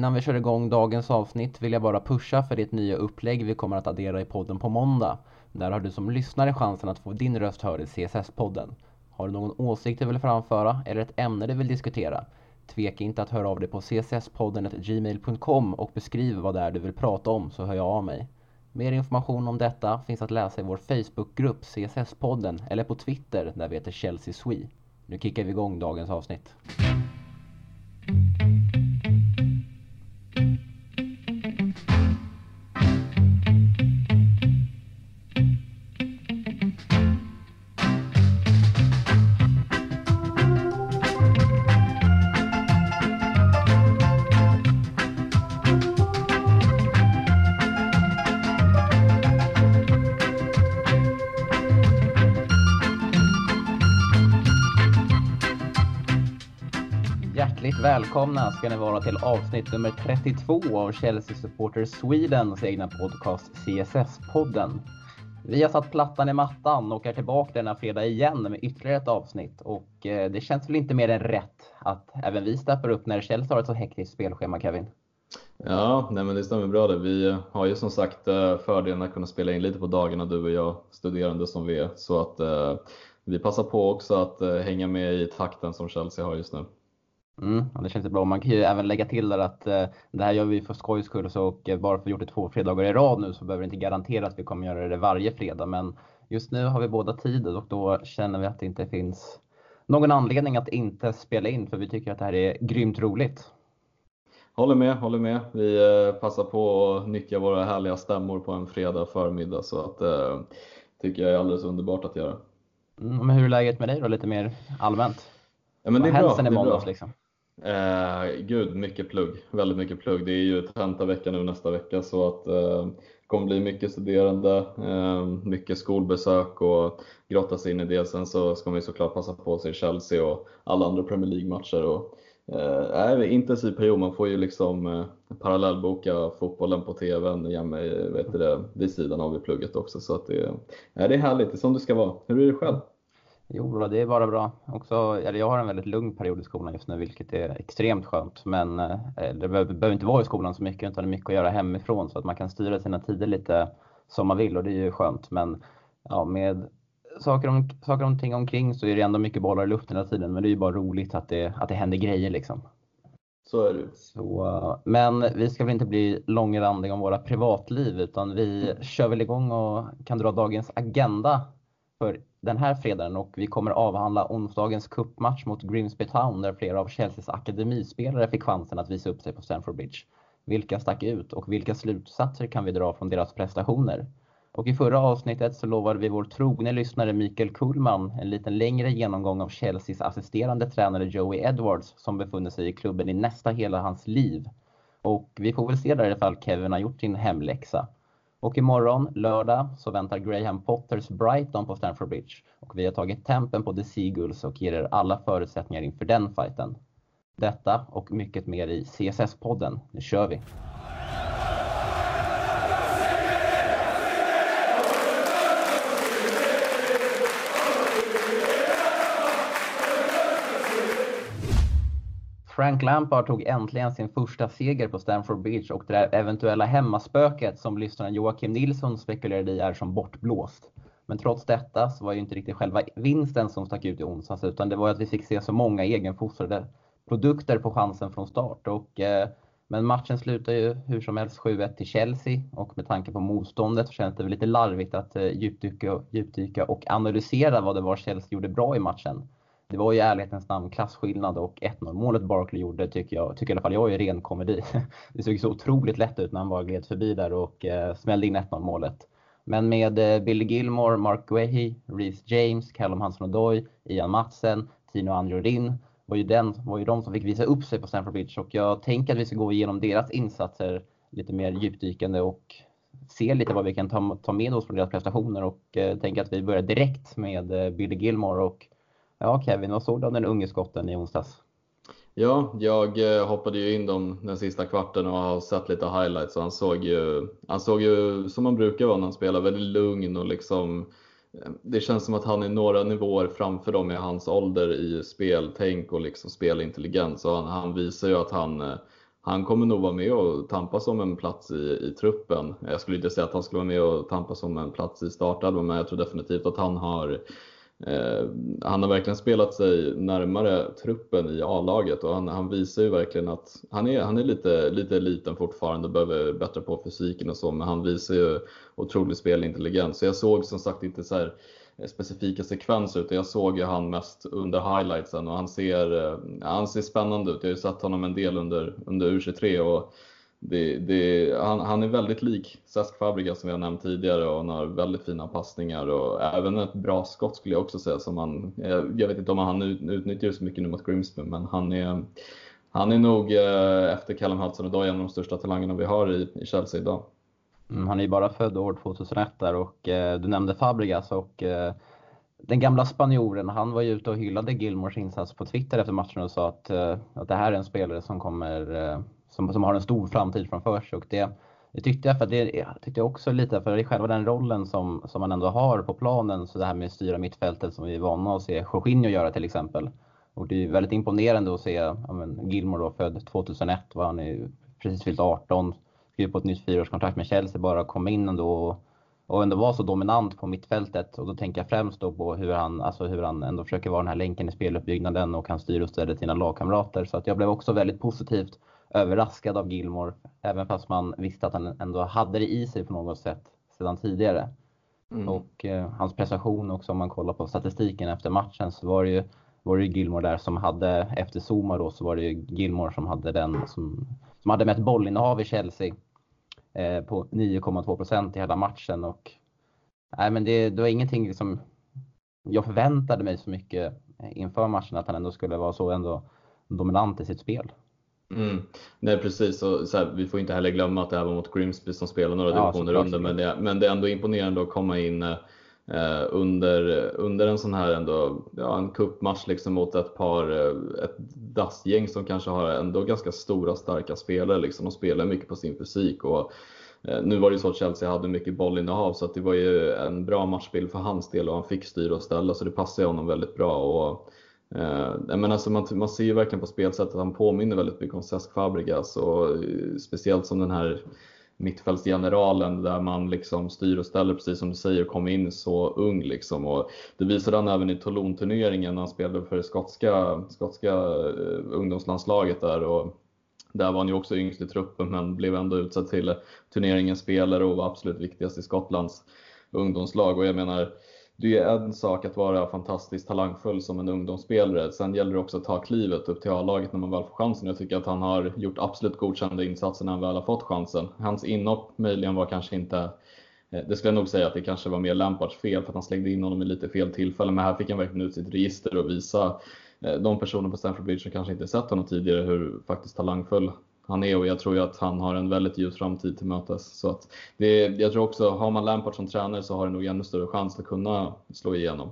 Innan vi kör igång dagens avsnitt vill jag bara pusha för det nya upplägg vi kommer att addera i podden på måndag. Där har du som lyssnare chansen att få din röst hörd i CSS-podden. Har du någon åsikt du vill framföra eller ett ämne du vill diskutera? Tveka inte att höra av dig på csspodden.gmail.com och beskriv vad det är du vill prata om så hör jag av mig. Mer information om detta finns att läsa i vår Facebookgrupp CSS-podden eller på Twitter där vi heter Chelsea Swee. Nu kickar vi igång dagens avsnitt. Välkomna ska ni vara till avsnitt nummer 32 av Chelsea Supporter Swedens egna podcast CSS-podden. Vi har satt plattan i mattan och är tillbaka denna fredag igen med ytterligare ett avsnitt. Och eh, det känns väl inte mer än rätt att även vi steppar upp när Chelsea har ett så hektiskt spelschema, Kevin? Ja, nej men det stämmer bra det. Vi eh, har ju som sagt eh, fördelen att kunna spela in lite på dagarna, du och jag, studerande som vi är. Så att eh, vi passar på också att eh, hänga med i takten som Chelsea har just nu. Mm, ja, det känns bra. Man kan ju även lägga till där att eh, det här gör vi för skojs skull så, och bara för att vi gjort det två fredagar i rad nu så behöver det inte garantera att vi kommer göra det varje fredag. Men just nu har vi båda tid och då känner vi att det inte finns någon anledning att inte spela in för vi tycker att det här är grymt roligt. Håller med, håller med. Vi eh, passar på att nyttja våra härliga stämmor på en fredag förmiddag så att eh, tycker jag är alldeles underbart att göra. Mm, men hur är läget med dig då, lite mer allmänt? Ja, men det är Vad bra. sen i det är bra. måndags liksom? Eh, gud, mycket plugg. Väldigt mycket plugg. Det är ju tentavecka nu nästa vecka så att eh, det kommer bli mycket studerande, eh, mycket skolbesök och grotta sig in i det. Sen så ska man ju såklart passa på sig Chelsea och alla andra Premier League-matcher. Och, eh, det är intensiv period. Man får ju liksom eh, parallellboka fotbollen på TVn jämme, vet du det, vid sidan av i plugget också. Så att det, eh, det är härligt. Det är som det ska vara. Hur är det själv? Jo, det är bara bra. Också, eller jag har en väldigt lugn period i skolan just nu, vilket är extremt skönt. Men eh, det behöver, inte vara i skolan så mycket, utan det är mycket att göra hemifrån så att man kan styra sina tider lite som man vill och det är ju skönt. Men ja, med saker, om, saker och ting omkring så är det ändå mycket bollar i luften hela tiden. Men det är ju bara roligt att det, att det händer grejer liksom. Så är det. Så, men vi ska väl inte bli långrandiga om våra privatliv utan vi kör väl igång och kan dra dagens agenda för den här fredagen och vi kommer avhandla onsdagens cupmatch mot Grimsby Town där flera av Chelseas akademispelare fick chansen att visa upp sig på Stamford Bridge. Vilka stack ut och vilka slutsatser kan vi dra från deras prestationer? Och i förra avsnittet så lovade vi vår trogne lyssnare Mikael Kullman en liten längre genomgång av Chelseas assisterande tränare Joey Edwards som befunnit sig i klubben i nästa hela hans liv. Och vi får väl se där ifall Kevin har gjort sin hemläxa. Och imorgon, lördag, så väntar Graham Potters Brighton på Stamford Bridge. Och vi har tagit tempen på The Seagulls och ger er alla förutsättningar inför den fighten. Detta och mycket mer i CSS-podden. Nu kör vi! Frank Lampard tog äntligen sin första seger på Stamford Bridge och det eventuella hemmaspöket som lyssnaren Joakim Nilsson spekulerade i är som bortblåst. Men trots detta så var ju inte riktigt själva vinsten som stack ut i onsdags utan det var att vi fick se så många egenfostrade produkter på chansen från start. Och, eh, men matchen slutar ju hur som helst 7-1 till Chelsea och med tanke på motståndet så känns det väl lite larvigt att eh, djupdyka, djupdyka och analysera vad det var Chelsea gjorde bra i matchen. Det var ju i ärlighetens namn klasskillnad och 1-0 målet Barkley gjorde tycker jag, tycker i alla fall jag är ren komedi. Det såg så otroligt lätt ut när han bara gled förbi där och eh, smällde in 1-0 målet. Men med eh, Billy Gilmore, Mark Guehi, Reece James, Callum Hansen-Odoi, Ian Matsen, Tino Anjorin var ju, den, var ju de som fick visa upp sig på Stamford Bridge och jag tänker att vi ska gå igenom deras insatser lite mer djupdykande och se lite vad vi kan ta, ta med oss från deras prestationer och eh, tänker att vi börjar direkt med eh, Billy Gilmore och Ja, Kevin, vad såg du av den unge skotten i onsdags? Ja, jag eh, hoppade ju in dem den sista kvarten och har sett lite highlights och han såg ju, han såg ju som han brukar vara när han spelar, väldigt lugn och liksom eh, det känns som att han är några nivåer framför dem i hans ålder i speltänk och liksom spelintelligens. Och han, han visar ju att han, eh, han kommer nog vara med och tampas om en plats i, i truppen. Jag skulle inte säga att han skulle vara med och tampas om en plats i startelvan, men jag tror definitivt att han har eh, Eh, han har verkligen spelat sig närmare truppen i A-laget och han, han, visar ju verkligen att han är, han är lite, lite liten fortfarande och behöver bättra på fysiken och så, men han visar ju otrolig spelintelligens. Så jag såg som sagt inte så här eh, specifika sekvenser utan jag såg ju han mest under highlightsen och han ser, eh, han ser spännande ut. Jag har ju sett honom en del under, under U23 och det, det, han, han, är väldigt lik Cesc Fabregas som vi har nämnt tidigare och han har väldigt fina passningar och även ett bra skott skulle jag också säga. Som han, jag vet inte om han utnyttjar det så mycket nu mot Grimsby men han är, han är nog eh, efter Callum Hudson idag en av de största talangerna vi har i, i Chelsea idag. Mm, han är ju bara född år 2001 där och eh, du nämnde Fabregas och eh, den gamla spanjoren, han var ju ute och hyllade Gilmores insats på Twitter efter matchen och sa att, eh, att det här är en spelare som kommer, eh, som, som har en stor framtid framför sig och det, det tyckte jag, för det tyckte jag också lite, för det är själva den rollen som, som man ändå har på planen, så det här med att styra mittfältet som vi är vana att se Jorginho göra till exempel. Och det är väldigt imponerande att se ja, men, Gilmore då, född 2001, var han är precis fyllt 18, skrev på ett nytt fyraårskontrakt med Chelsea, bara kom in ändå och, och ändå var så dominant på mittfältet. Och då tänker jag främst då på hur han, alltså hur han ändå försöker vara den här länken i speluppbyggnaden och kan styra och ställa sina lagkamrater. Så att jag blev också väldigt positivt överraskad av Gilmore, även fast man visste att han ändå hade det i sig på något sätt sedan tidigare. Mm. Och eh, hans prestation också, om man kollar på statistiken efter matchen, så var det ju, var det Gilmore där som hade, efter Zuma då, så var det ju Gilmore som hade den som, som hade mest bollinnehav i Chelsea eh, på 9,2 procent i hela matchen. Och, nej, men det, det var ingenting liksom, jag förväntade mig så mycket inför matchen att han ändå skulle vara så ändå dominant i sitt spel. Mm. Nej precis, och så här, vi får inte heller glömma att det här var mot Grimsby som spelar några ja, divisioner under, men det, men det är ändå imponerande att komma in eh, under, under en sån här ändå, ja, en cupmatch liksom mot ett par, eh, ett dassgäng som kanske har ändå ganska stora starka spelare liksom och spelar mycket på sin fysik. Och, eh, nu var det ju så att Chelsea hade mycket bollinnehav så att det var ju en bra matchbild för hans del och han fick styra och ställa så det passade honom väldigt bra. Och, Eh, men alltså man, man ser ju verkligen på spelsättet att han påminner väldigt mycket om Cesc Fabregas och eh, speciellt som den här mittfältsgeneralen där man liksom styr och ställer precis som du säger och kom in så ung liksom. Och det visade han även i Toulon-turneringen när han spelade för det skotska, skotska eh, ungdomslandslaget där. Och där var han ju också yngst i truppen men blev ändå utsedd till turneringens spelare och var absolut viktigast i Skottlands ungdomslag. Och jag menar, det är en sak att vara fantastiskt talangfull som en ungdomsspelare. Sen gäller det också att ta klivet upp till A-laget när man väl får chansen. Jag tycker att han har gjort absolut godkända insatser när han väl har fått chansen. Hans inhopp möjligen var kanske inte eh, det skulle jag nog säga att det kanske var mer Lampards fel för att han slängde in honom i lite fel tillfälle. Men här fick han verkligen ut sitt register och visa eh, de personer på Stamford Bridge som kanske inte sett honom tidigare hur faktiskt talangfull han är och jag tror ju att han har en väldigt ljus framtid till mötes. Så att det, jag tror också, har man Lampard som tränare så har det nog ännu större chans att kunna slå igenom.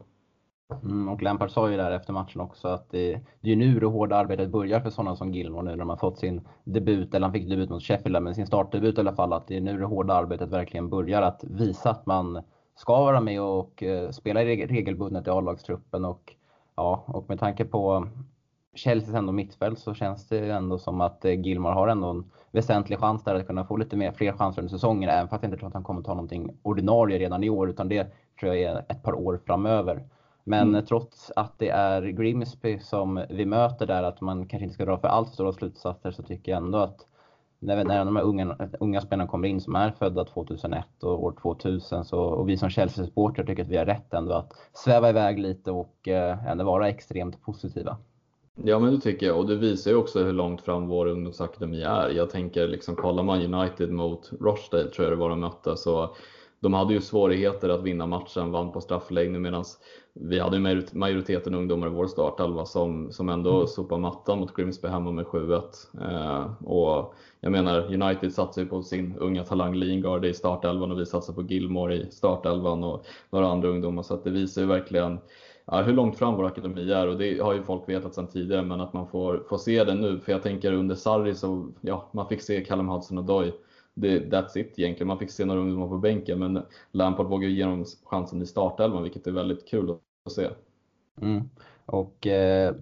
Mm, och Lampard sa ju där efter matchen också att det, det är nu det hårda arbetet börjar för sådana som Gilmore nu när de har fått sin debut, eller han fick debut mot Sheffield, men sin startdebut i alla fall, att det är nu det hårda arbetet verkligen börjar att visa att man ska vara med och eh, spela regelbundet i A-lagstruppen och ja, och med tanke på Chelseas ändå mittfält så känns det ändå som att eh, Gilmar har ändå en väsentlig chans där att kunna få lite mer, fler chanser under säsongen. Även fast jag inte tror att han kommer ta någonting ordinarie redan i år, utan det tror jag är ett par år framöver. Men mm. trots att det är Grimsby som vi möter där, att man kanske inte ska dra för allt stora slutsatser, så tycker jag ändå att när, när de här unga, unga spelarna kommer in som är födda 2001 och år 2000 så, och vi som Chelsea-supportrar tycker att vi har rätt ändå att sväva iväg lite och eh, ändå vara extremt positiva. Ja men det tycker jag och det visar ju också hur långt fram vår ungdomsakademi är. Jag tänker liksom kollar man United mot Rochdale tror jag det var de mötte så de hade ju svårigheter att vinna matchen, vann på straffläggning medan vi hade majoriteten ungdomar i vår startelva som, som ändå mm. sopade mattan mot Grimsby hemma med 7-1. Eh, och jag menar, United satsar ju på sin unga talang Lingard i startelvan och vi satsar på Gilmore i startelvan och några andra ungdomar så att det visar ju verkligen ja, hur långt fram vår akademi är och det har ju folk vetat sedan tidigare men att man får, får se det nu. För jag tänker under Sarri så, ja, man fick se Callum Hudson och Doy. that's it egentligen. Man fick se några ungdomar på bänken men Lampard vågar ge dem chansen i startelvan vilket är väldigt kul att se. Mm. Och eh,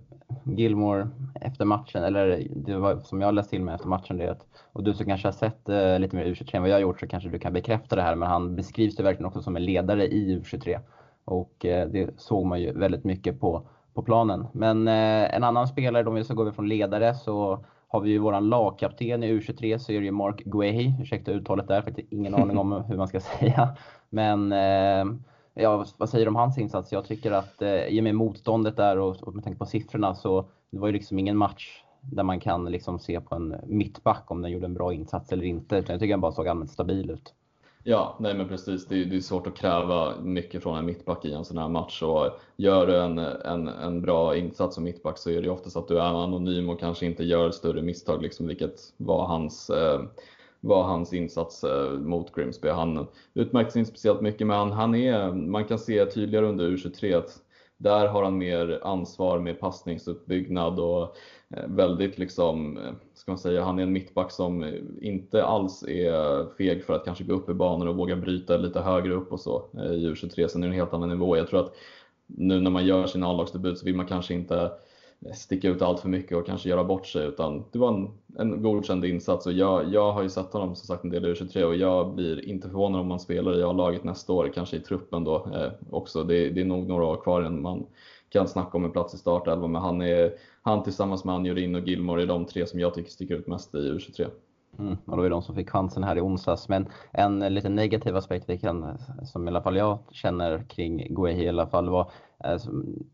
Gilmore efter matchen, eller det var som jag läst till mig efter matchen, det och du som kanske har sett eh, lite mer U23 än vad jag har gjort så kanske du kan bekräfta det här, men han beskrivs ju verkligen också som en ledare i U23. Och eh, det såg man ju väldigt mycket på, på planen. Men eh, en annan spelare, om vi ska gå från ledare, så har vi ju våran lagkapten i U23 så är det ju Mark Guehi, ursäkta uttalet där, för jag har ingen aning om hur man ska säga. Men eh, ja, vad säger du om hans insats? Jag tycker att eh, i och med motståndet där och, och med tanke på siffrorna så det var ju liksom ingen match där man kan liksom se på en mittback om den gjorde en bra insats eller inte. Jag tycker han bara såg allmänt stabil ut. Ja, nej men precis. Det är, det är svårt att kräva mycket från en mittback i en sån här match. Och gör du en, en, en bra insats som mittback så är det oftast att du är anonym och kanske inte gör större misstag, liksom, vilket var hans, eh, var hans insats eh, mot Grimsby. Han utmärkte sig inte speciellt mycket, men han är, man kan se tydligare under U23 att där har han mer ansvar med passningsuppbyggnad och eh, väldigt liksom, eh, ska man säga, han är en mittback som inte alls är feg för att kanske gå upp i banor och våga bryta lite högre upp och så eh, i U23. Sen är det en helt annan nivå. Jag tror att nu när man gör sin A-lagsdebut så vill man kanske inte eh, sticka ut allt för mycket och kanske göra bort sig utan det var en, en godkänd insats och jag, jag har ju sett honom som sagt en del i U23 och jag blir inte förvånad om man spelar i A-laget nästa år, kanske i truppen då eh, också. Det, det, är nog några år kvar innan man kan snacka om en plats i startelvan men han, är, han tillsammans med Anjorin och Gilmore är de tre som jag tycker sticker ut mest i U23. Mm, och det var de som fick chansen här i onsdags. Men en eh, lite negativ aspekt vi kan, eh, som i alla fall jag känner kring Guehi i alla fall var, eh,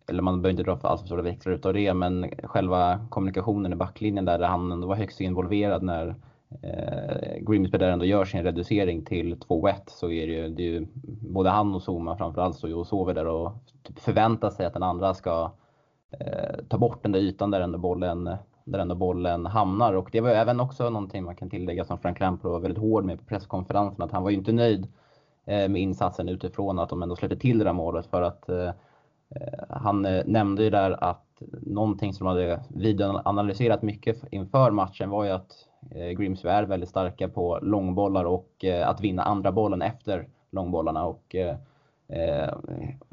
eller man behöver inte dra för allt för stora växlar utav det, men själva kommunikationen i backlinjen där, där han ändå var högst involverad när eh, Grimsby där ändå gör sin reducering till 2-1 så är det ju, det är ju både han och Zuma framförallt står ju och sover där och typ förväntar sig att den andra ska eh, Eh, ta bort den där ytan där ändå bollen där ändå bollen hamnar. Och det var även också någonting man kan tillägga som Frank Lampard var väldigt hård med på presskonferensen, att han var ju inte nöjd eh, med insatsen utifrån att de ändå släppte till det där målet för att eh, han nämnde ju där att någonting som de hade videoanalyserat mycket inför matchen var ju att Grimsby är väldigt starka på långbollar och att vinna andra bollen efter långbollarna och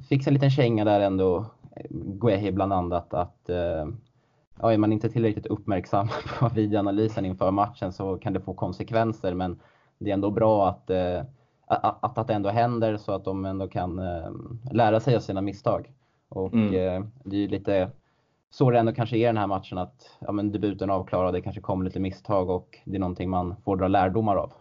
fick en liten känga där ändå, Guehi bland annat, att ja, är man inte tillräckligt uppmärksam på videoanalysen inför matchen så kan det få konsekvenser. Men det är ändå bra att, eh, att, att det ändå händer så att de ändå kan eh, lära sig av sina misstag. Och mm. eh, det är ju lite så det ändå kanske är den här matchen att ja, men debuten avklarad, det kanske kommer lite misstag och det är någonting man får dra lärdomar av.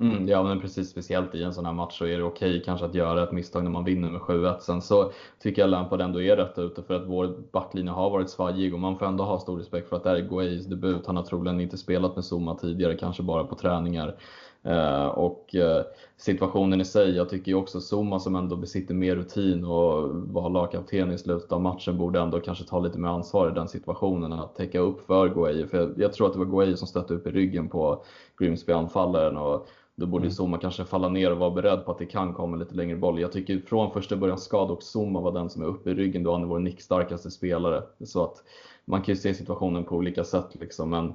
Mm. mm, ja men precis, speciellt i en sån här match så är det okej okay, kanske att göra ett misstag när man vinner med 7-1. Sen så tycker jag Lampard ändå är rätt ute för att vår backlinje har varit svajig och man får ändå ha stor respekt för att det här är Guays debut. Han har troligen inte spelat med Zuma tidigare, kanske bara på träningar. Eh, och eh, situationen i sig, jag tycker ju också Zuma som ändå besitter mer rutin och var lagkapten i slutet av matchen borde ändå kanske ta lite mer ansvar i den situationen än att täcka upp för Guay. För jag, jag tror att det var Guay som stötte upp i ryggen på Grimsby-anfallaren och då borde mm. Zuma kanske falla ner och vara beredd på att det kan komma lite längre boll. Jag tycker från första början ska dock Zuma vara den som är uppe i ryggen då han är vår nickstarkaste spelare. Så att man kan ju se situationen på olika sätt liksom. Men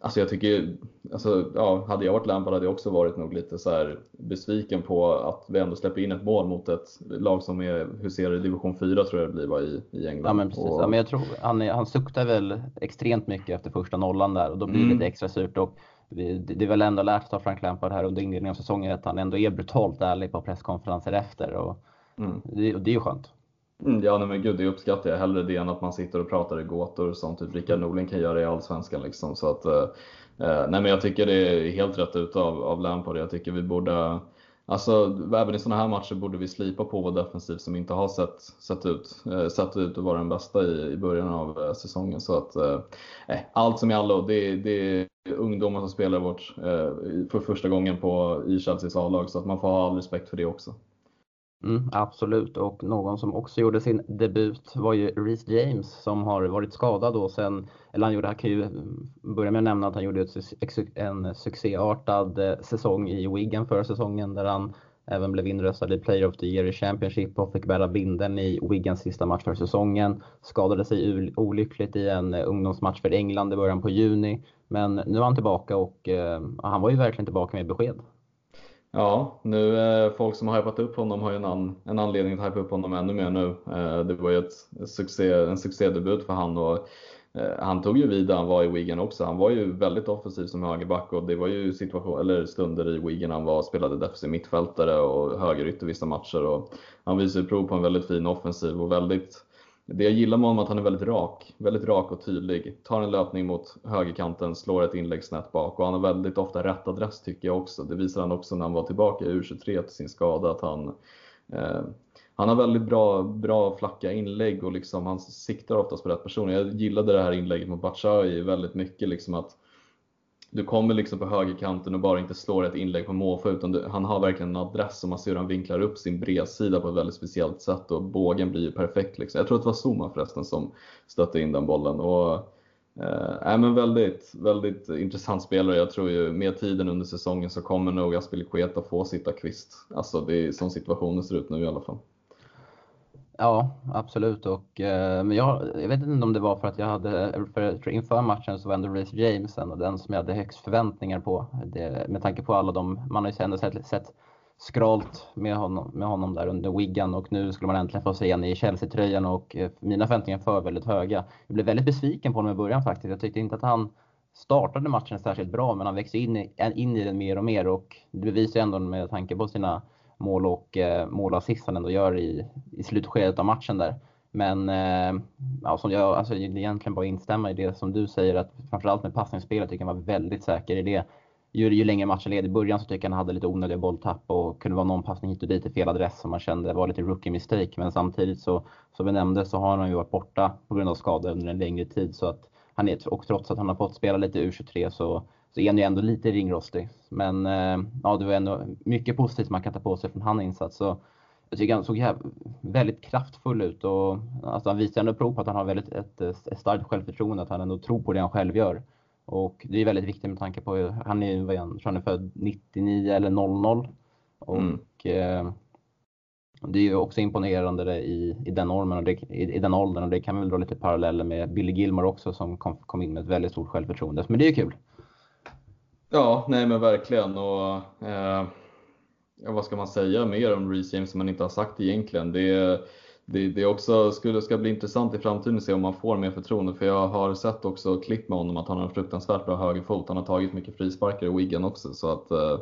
alltså jag tycker, alltså, ja, hade jag varit Lampard hade jag också varit nog lite så besviken på att vi ändå släpper in ett mål mot ett lag som är, huserar i division 4 tror jag det blir va, i, i England. Ja men precis, och... ja, men jag tror han, han suktar väl extremt mycket efter första nollan där och då blir det mm. lite extra surt. Och det är väl ändå lärt av Frank Lampard här under inledningen av säsongen att han ändå är brutalt ärlig på presskonferenser efter och mm. det, det är ju skönt. Mm, ja, nej, men gud, det uppskattar jag hellre det än att man sitter och pratar i gåtor som typ Rickard Norling kan göra i Allsvenskan. Liksom. Så att, eh, eh, nej, men jag tycker det är helt rätt ut av, av Lampard. Jag tycker vi borde Alltså, även i sådana här matcher borde vi slipa på vår defensiv som inte har sett, sett, ut, eh, sett ut att vara den bästa i, i början av eh, säsongen. Så att, eh, allt som i allo, det, det är ungdomar som spelar vårt, eh, för första gången på, i Chelseas A-lag. Så att man får ha all respekt för det också. Mm, absolut, och någon som också gjorde sin debut var ju Reece James som har varit skadad då sen, eller han gjorde, jag kan ju börja med att nämna att han gjorde en succéartad eh, säsong i Wigan förra säsongen där han även blev inröstad i Player of the Year i Championship och fick bära binden i Wigans sista match för säsongen. Skadade sig olyckligt i en eh, ungdomsmatch för England i början på juni. Men nu är han tillbaka och eh, han var ju verkligen tillbaka med besked. Ja, nu eh, folk som har hypat upp honom har ju en, an, en anledning att hypa upp honom ännu mer nu. Eh, det var ju ett succé, en succédebut för han och eh, han tog ju vid där han var i Wigan också. Han var ju väldigt offensiv som högerback och det var ju situation, eller stunder i Wigan han var, spelade defensiv mittfältare och högerytter vissa matcher och han visade prov på en väldigt fin offensiv och väldigt det jag gillar med honom är att han är väldigt rak, väldigt rak och tydlig. Tar en löpning mot högerkanten, slår ett inlägg snett bak och han har väldigt ofta rätt adress tycker jag också. Det visar han också när han var tillbaka i U23 till sin skada att han eh, han har väldigt bra, bra flacka inlägg och liksom han siktar oftast på rätt person. Jag gillade det här inlägget mot Batshuayi väldigt mycket. Liksom att du kommer liksom på högerkanten och bara inte slår ett inlägg på måfå utan du, han har verkligen en adress och man ser hur han vinklar upp sin bredsida på ett väldigt speciellt sätt och bågen blir ju perfekt. Liksom. Jag tror att det var Zuma förresten som stötte in den bollen. Och, eh, äh, men väldigt, väldigt intressant spelare. Jag tror ju med tiden under säsongen så kommer nog Aspilicueta få sitta kvist. Alltså det är som situationen ser ut nu i alla fall. Ja, absolut. Och, eh, men jag, jag vet inte om det var för att jag hade, för, inför matchen så var ändå Reece James och den som jag hade högst förväntningar på. Det, med tanke på alla de, man har ju ändå sett, sett skralt med honom, med honom där under Wigan och nu skulle man äntligen få se honom i Chelsea-tröjan och eh, mina förväntningar var väldigt höga. Jag blev väldigt besviken på honom i början faktiskt. Jag tyckte inte att han startade matchen särskilt bra men han växte in i, in i den mer och mer och det bevisar ju ändå med tanke på sina mål och eh, målassist han ändå gör i, i slutskedet av matchen där. Men eh, ja, som jag, alltså, egentligen bara instämma i det som du säger att framförallt med passningsspelet tycker jag var väldigt säker i det. Ju, ju längre matchen led i början så tycker jag han hade lite onödiga bolltapp och kunde vara någon passning hit och dit i fel adress som man kände var lite rookie mistake. Men samtidigt så, som vi nämnde, så har han ju varit borta på grund av skador under en längre tid så att han är, och trots att han har fått spela lite U23 så så är han ju ändå lite ringrostig. Men eh, ja, det var ändå mycket positivt man kan ta på sig från hans insats. Så jag tycker han såg väldigt kraftfull ut och alltså, han visar ändå prov på att han har väldigt ett, ett starkt självförtroende, att han ändå tror på det han själv gör. Och det är väldigt viktigt med tanke på, han är, vad är han, han är född 99 eller 00. Och mm. eh, det är ju också imponerande i, i den normen och det, i, i, den åldern och det kan vi väl dra lite paralleller med Billy Gilmore också som kom, kom in med ett väldigt stort självförtroende. Men det är ju kul. Ja, nej men verkligen. Och, eh, vad ska man säga mer om Reece James som man inte har sagt egentligen? Det, det, det också skulle, ska bli intressant i framtiden att se om man får mer förtroende. För jag har sett också klipp med honom att han har en fruktansvärt bra högerfot. Han har tagit mycket frisparkar i Wigan också. Så att, eh,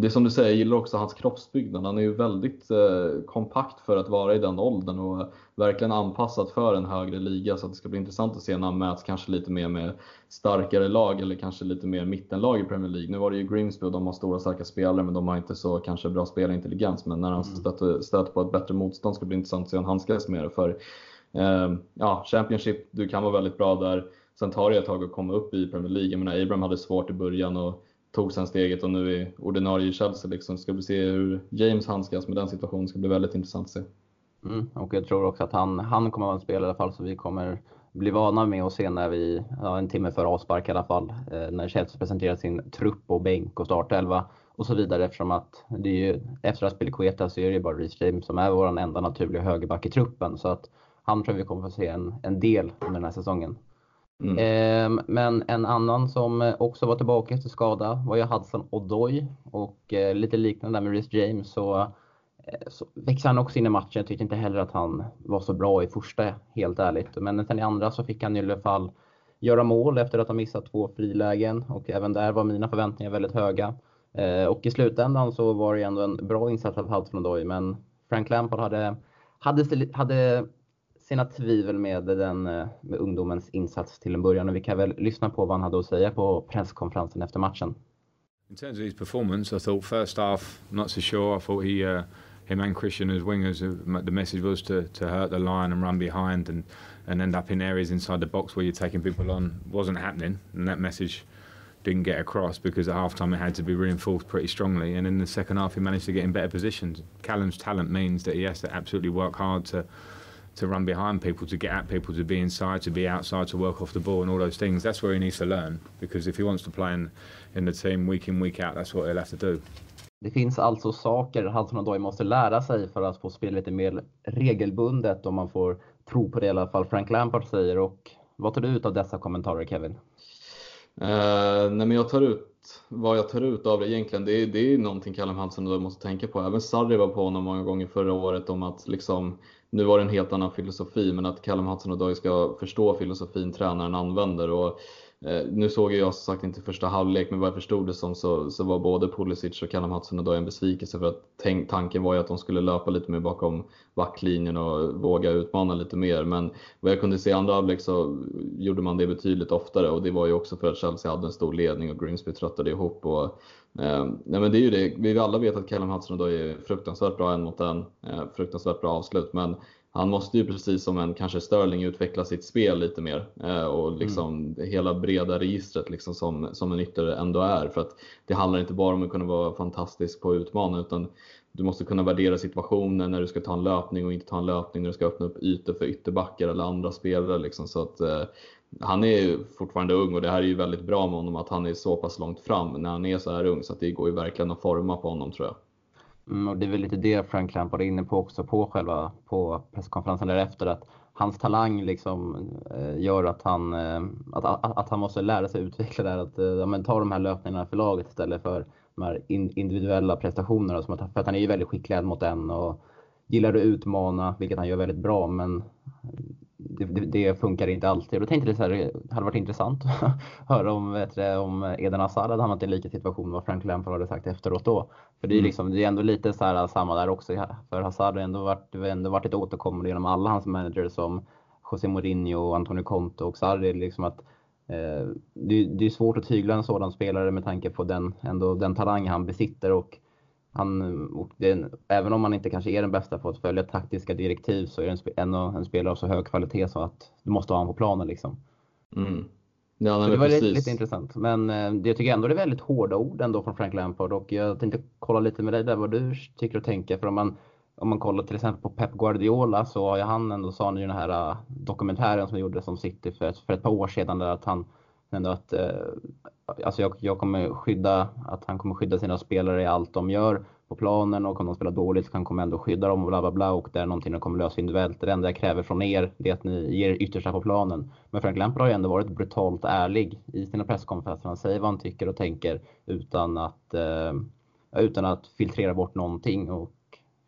det är som du säger, jag gillar också hans kroppsbyggnad. Han är ju väldigt eh, kompakt för att vara i den åldern och verkligen anpassad för en högre liga. Så det ska bli intressant att se när han möts kanske lite mer med starkare lag eller kanske lite mer mittenlag i Premier League. Nu var det ju Grimsby och de har stora starka spelare men de har inte så kanske bra spelintelligens. Men när han mm. stöter, stöter på ett bättre motstånd ska det bli intressant att se hur han handskas med det. För eh, ja, Championship, du kan vara väldigt bra där. Sen tar det ett tag att komma upp i Premier League. Jag menar, Abraham hade svårt i början och tog sen steget och nu är ordinarie i Chelsea. Liksom. Ska vi se hur James handskas med den situationen. ska bli väldigt intressant att se. Mm, och jag tror också att han, han kommer att vara en spelare i alla fall så vi kommer bli vana med att se när vi, ja, en timme före avspark i alla fall, eh, när Chelsea presenterar sin trupp och bänk och startelva och så vidare eftersom att det är ju, efter att Queta så är det ju bara Reece James som är vår enda naturliga högerback i truppen så att han tror vi kommer få se en, en del under den här säsongen. Mm. Eh, men en annan som eh, också var tillbaka efter skada var ju Hudson Odoi och eh, lite liknande där med Rhys James så, eh, så växte han också in i matchen. Jag tyckte inte heller att han var så bra i första, helt ärligt. Men sen i andra så fick han i alla fall göra mål efter att ha missat två frilägen och även där var mina förväntningar väldigt höga. Eh, och i slutändan så var det ändå en bra insats av Hudson Odoi men Frank Lampard hade, hade, hade sina tvivel med, den, eh, med ungdomens insats till en början. Och vi kan väl lyssna på vad han hade att säga på presskonferensen efter matchen. In terms of his performance, I thought first half, not so sure. I thought he, uh, him and Christian as wingers, uh, the message was to, to hurt the line and run behind and, and end up in areas inside the box where you're taking people on. Wasn't happening, and that message didn't get across because at half time it had to be reinforced pretty strongly. And in the second half, he managed to get in better positions. Callum's talent means that he has to absolutely work hard to to run behind people, to get at people, to be inside, to be outside, to work off the ball, and all those things. That's where he needs to learn because if he wants to play in, in the team week in week out, that's what he'll have to do. Det finns alltså saker Hudson Odoi måste lära sig för att få spela lite mer regelbundet om man får tro på det i alla fall Frank Lampard säger. Och vad tar du ut av dessa kommentarer Kevin? Uh, nej men jag tar ut vad jag tar ut av det egentligen, det är, det är någonting Callum Hudson måste tänka på. Även Sarri var på honom många gånger förra året om att liksom, nu var det en helt annan filosofi, men att Callum Hudson ska förstå filosofin tränaren använder. Och Eh, nu såg jag som sagt inte första halvlek, men vad jag förstod det som så, så var både Pulisic och Callum Hudson en besvikelse för att tänk, tanken var ju att de skulle löpa lite mer bakom backlinjen och våga utmana lite mer. Men vad jag kunde se i andra halvlek så gjorde man det betydligt oftare och det var ju också för att Chelsea hade en stor ledning och Grimsby tröttade ihop. Och, nej men det är ju det, vi alla vet att Callum Hudson är fruktansvärt bra en mot en, eh, fruktansvärt bra avslut, men han måste ju precis som en kanske Sterling utveckla sitt spel lite mer eh, och liksom mm. hela breda registret liksom som, som en ytter ändå är. För att det handlar inte bara om att kunna vara fantastisk på utmana utan du måste kunna värdera situationen när du ska ta en löpning och inte ta en löpning när du ska öppna upp ytor för ytterbackar eller andra spelare. Liksom. Så att, eh, han är ju fortfarande ung och det här är ju väldigt bra med honom att han är så pass långt fram när han är så här ung så att det går ju verkligen att forma på honom tror jag. Mm, och det är väl lite det Frank Lampard är inne på också på själva på presskonferensen därefter att hans talang liksom eh, gör att han, eh, att, att, att, han måste lära sig utveckla där, att eh, ja, men ta de här löpningarna för laget istället för de här in, individuella prestationerna. Som att, för att han är ju väldigt skicklig mot en och gillar att utmana, vilket han gör väldigt bra, men det, det, funkar inte alltid. Då tänkte jag att det hade varit intressant att höra om, vet du, om Eden Hazard hade hamnat i lika situation, vad Frank Lampard hade sagt efteråt då. För det är, mm. liksom, det är ändå lite så här, samma där också. För Hazard har ändå varit, ändå varit ett återkommande genom alla hans managers som José Mourinho, Antonio Conte och Sarri. Liksom att, eh, det, det, är svårt att tygla en sådan spelare med tanke på den, ändå, den talang han besitter. Och han, och det, även om man inte kanske är den bästa på att följa taktiska direktiv så är det en, en, en spelare av så hög kvalitet så att du måste ha honom på planen. Liksom. Mm. Ja, nej, det var lite, lite, intressant. Men eh, jag tycker ändå det är väldigt hårda ord ändå från Frank Lampard och jag tänkte kolla lite med dig där vad du tycker och tänker. För om man, om man kollar till exempel på Pep Guardiola så har ju han ändå, sa han i den här uh, dokumentären som gjordes om City för ett, för ett par år sedan där att han ändå att eh, alltså jag, jag kommer skydda, att han kommer skydda sina spelare i allt de gör på planen och om de spelar dåligt så kan han ändå skydda dem och bla bla bla och det är någonting de kommer lösa individuellt. Det enda jag kräver från er det är att ni ger yttersta på planen. Men Frank Lampard har ju ändå varit brutalt ärlig i sina presskonferenser. Han säger vad han tycker och tänker utan att, eh, utan att filtrera bort någonting. Och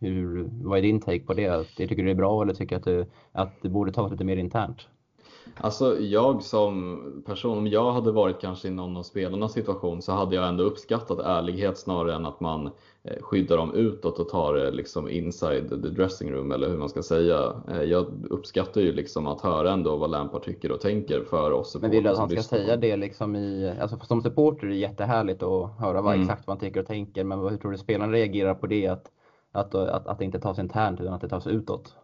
hur, vad är din take på det? Tycker du det är bra eller tycker du att, att det borde tas lite mer internt? Alltså jag som person, om jag hade varit kanske i någon av spelarnas situation så hade jag ändå uppskattat ärlighet snarare än att man eh, skyddar dem utåt och tar det liksom inside the dressing room eller hur man ska säga. Eh, jag uppskattar ju liksom att höra ändå vad Lampard tycker och tänker för oss Men vill du att han ska säga det liksom i, alltså som supporter är det jättehärligt att höra vad, mm. exakt vad han tycker och tänker men hur tror du spelarna reagerar på det att, att, att, att det inte tas internt utan att det tas utåt?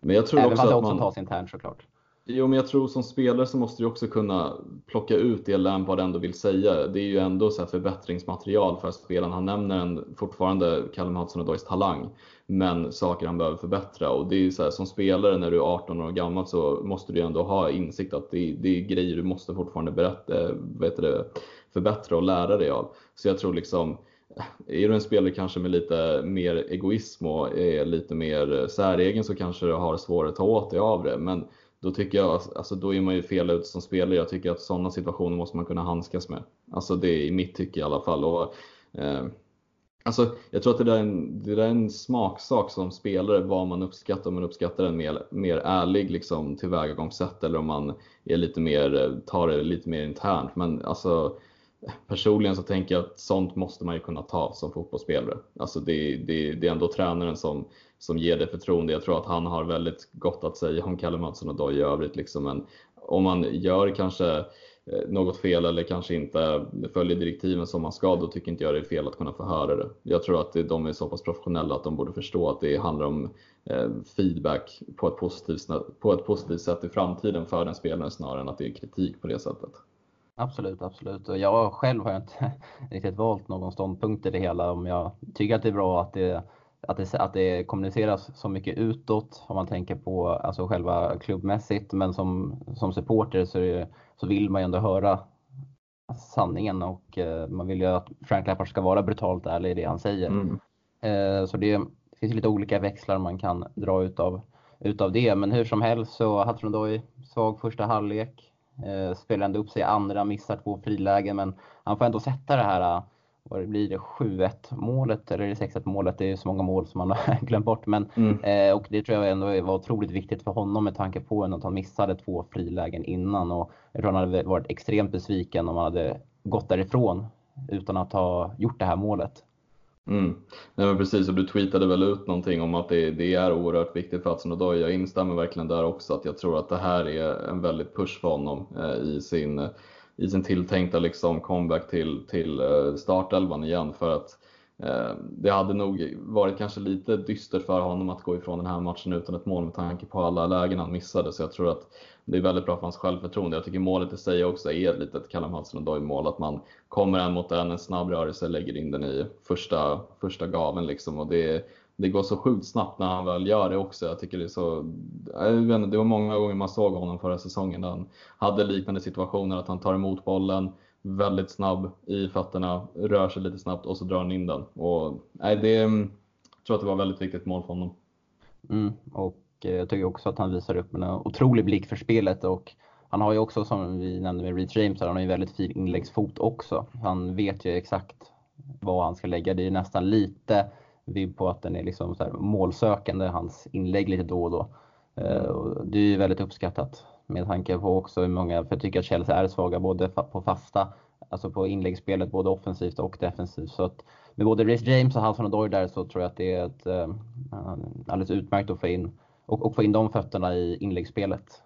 Men jag tror Även också att det också man... tas internt såklart. Jo, men jag tror som spelare så måste du också kunna plocka ut det Lampard ändå vill säga. Det är ju ändå så förbättringsmaterial för spelaren. Han nämner en, fortfarande Callum Hudson-Odoys talang, men saker han behöver förbättra. Och det är så här, som spelare när du är 18 år gammal så måste du ändå ha insikt att det, det är grejer du måste fortfarande berätta, eh, vet du, förbättra och lära dig av. Så jag tror liksom eh, är du en spelare kanske med lite mer egoism och är lite mer eh, säregen så kanske du har svårare att ta åt dig av det. Men då tycker jag, alltså då är man ju fel ute som spelare. Jag tycker att sådana situationer måste man kunna handskas med. Alltså det är i mitt tycke i alla fall. Och, eh, alltså jag tror att det där, är en, det där är en smaksak som spelare, vad man uppskattar. Om man uppskattar en mer, mer ärlig liksom, tillvägagångssätt eller om man är lite mer, eh, tar det lite mer internt. Men alltså personligen så tänker jag att sånt måste man ju kunna ta som fotbollsspelare. Alltså det, det, det är ändå tränaren som, som ger det förtroende. Jag tror att han har väldigt gott att säga om Kalle Mattsson och Doy i övrigt. Liksom. Men om man gör kanske eh, något fel eller kanske inte följer direktiven som man ska, då tycker inte jag det är fel att kunna få höra det. Jag tror att de är så pass professionella att de borde förstå att det handlar om eh, feedback på ett, positivt, på ett positivt sätt i framtiden för den spelaren snarare än att det är kritik på det sättet. Absolut, absolut. Och jag själv har inte riktigt valt någon ståndpunkt i det hela. Om jag tycker att det är bra att det, att det, att det kommuniceras så mycket utåt om man tänker på alltså själva klubbmässigt. Men som, som supporter så, det, så vill man ju ändå höra sanningen och eh, man vill ju att Frank Lampard ska vara brutalt ärlig i det han säger. Mm. Eh, så det, det finns lite olika växlar man kan dra utav, utav det. Men hur som helst så hade de då i svag första halvlek Eh, spelar ändå upp sig andra, missar två frilägen, men han får ändå sätta det här vad blir det, 7-1 målet eller 6-1 målet. Det är så många mål som man har glömt bort. Men, mm. eh, och det tror jag ändå var otroligt viktigt för honom med tanke på att han missade två frilägen innan. Och jag tror han hade varit extremt besviken om han hade gått därifrån utan att ha gjort det här målet. Mm. Nej, precis, och du tweetade väl ut någonting om att det, det är oerhört viktigt för Hudson Odoi. Jag instämmer verkligen där också, att jag tror att det här är en väldigt push för honom eh, i sin i sin tilltänkta liksom comeback till, till eh, startelvan igen för att eh, det hade nog varit kanske lite dystert för honom att gå ifrån den här matchen utan ett mål med tanke på alla lägen han missade. Så jag tror att det är väldigt bra för hans självförtroende. Jag tycker målet i sig också är ett litet Callum Hudson mål att man kommer en mot en, en snabb rörelse, lägger in den i första, första gaven liksom. Och det, det går så sjukt snabbt när han väl gör det också. Jag tycker det är så, jag vet inte, det var många gånger man såg honom förra säsongen när han hade liknande situationer, att han tar emot bollen, väldigt snabb i fötterna, rör sig lite snabbt och så drar han in den. Och, nej, det, jag tror att det var ett väldigt viktigt mål för honom. Mm, och eh, jag tycker också att han visar upp en otrolig blick för spelet och han har ju också, som vi nämnde med Reece James, han har ju väldigt fin inläggsfot också. Han vet ju exakt vad han ska lägga. Det är nästan lite vibb på att den är liksom så målsökande, hans inlägg lite då och då. Eh, och det är ju väldigt uppskattat med tanke på också hur många, för jag tycker att Chelsea är svaga både på fasta, alltså på inläggsspelet, både offensivt och defensivt. Så att med både Rhys James och Hudson Odoi där så tror jag att det är ett, äh, alldeles utmärkt att få in, och, och få in de fötterna i inläggsspelet.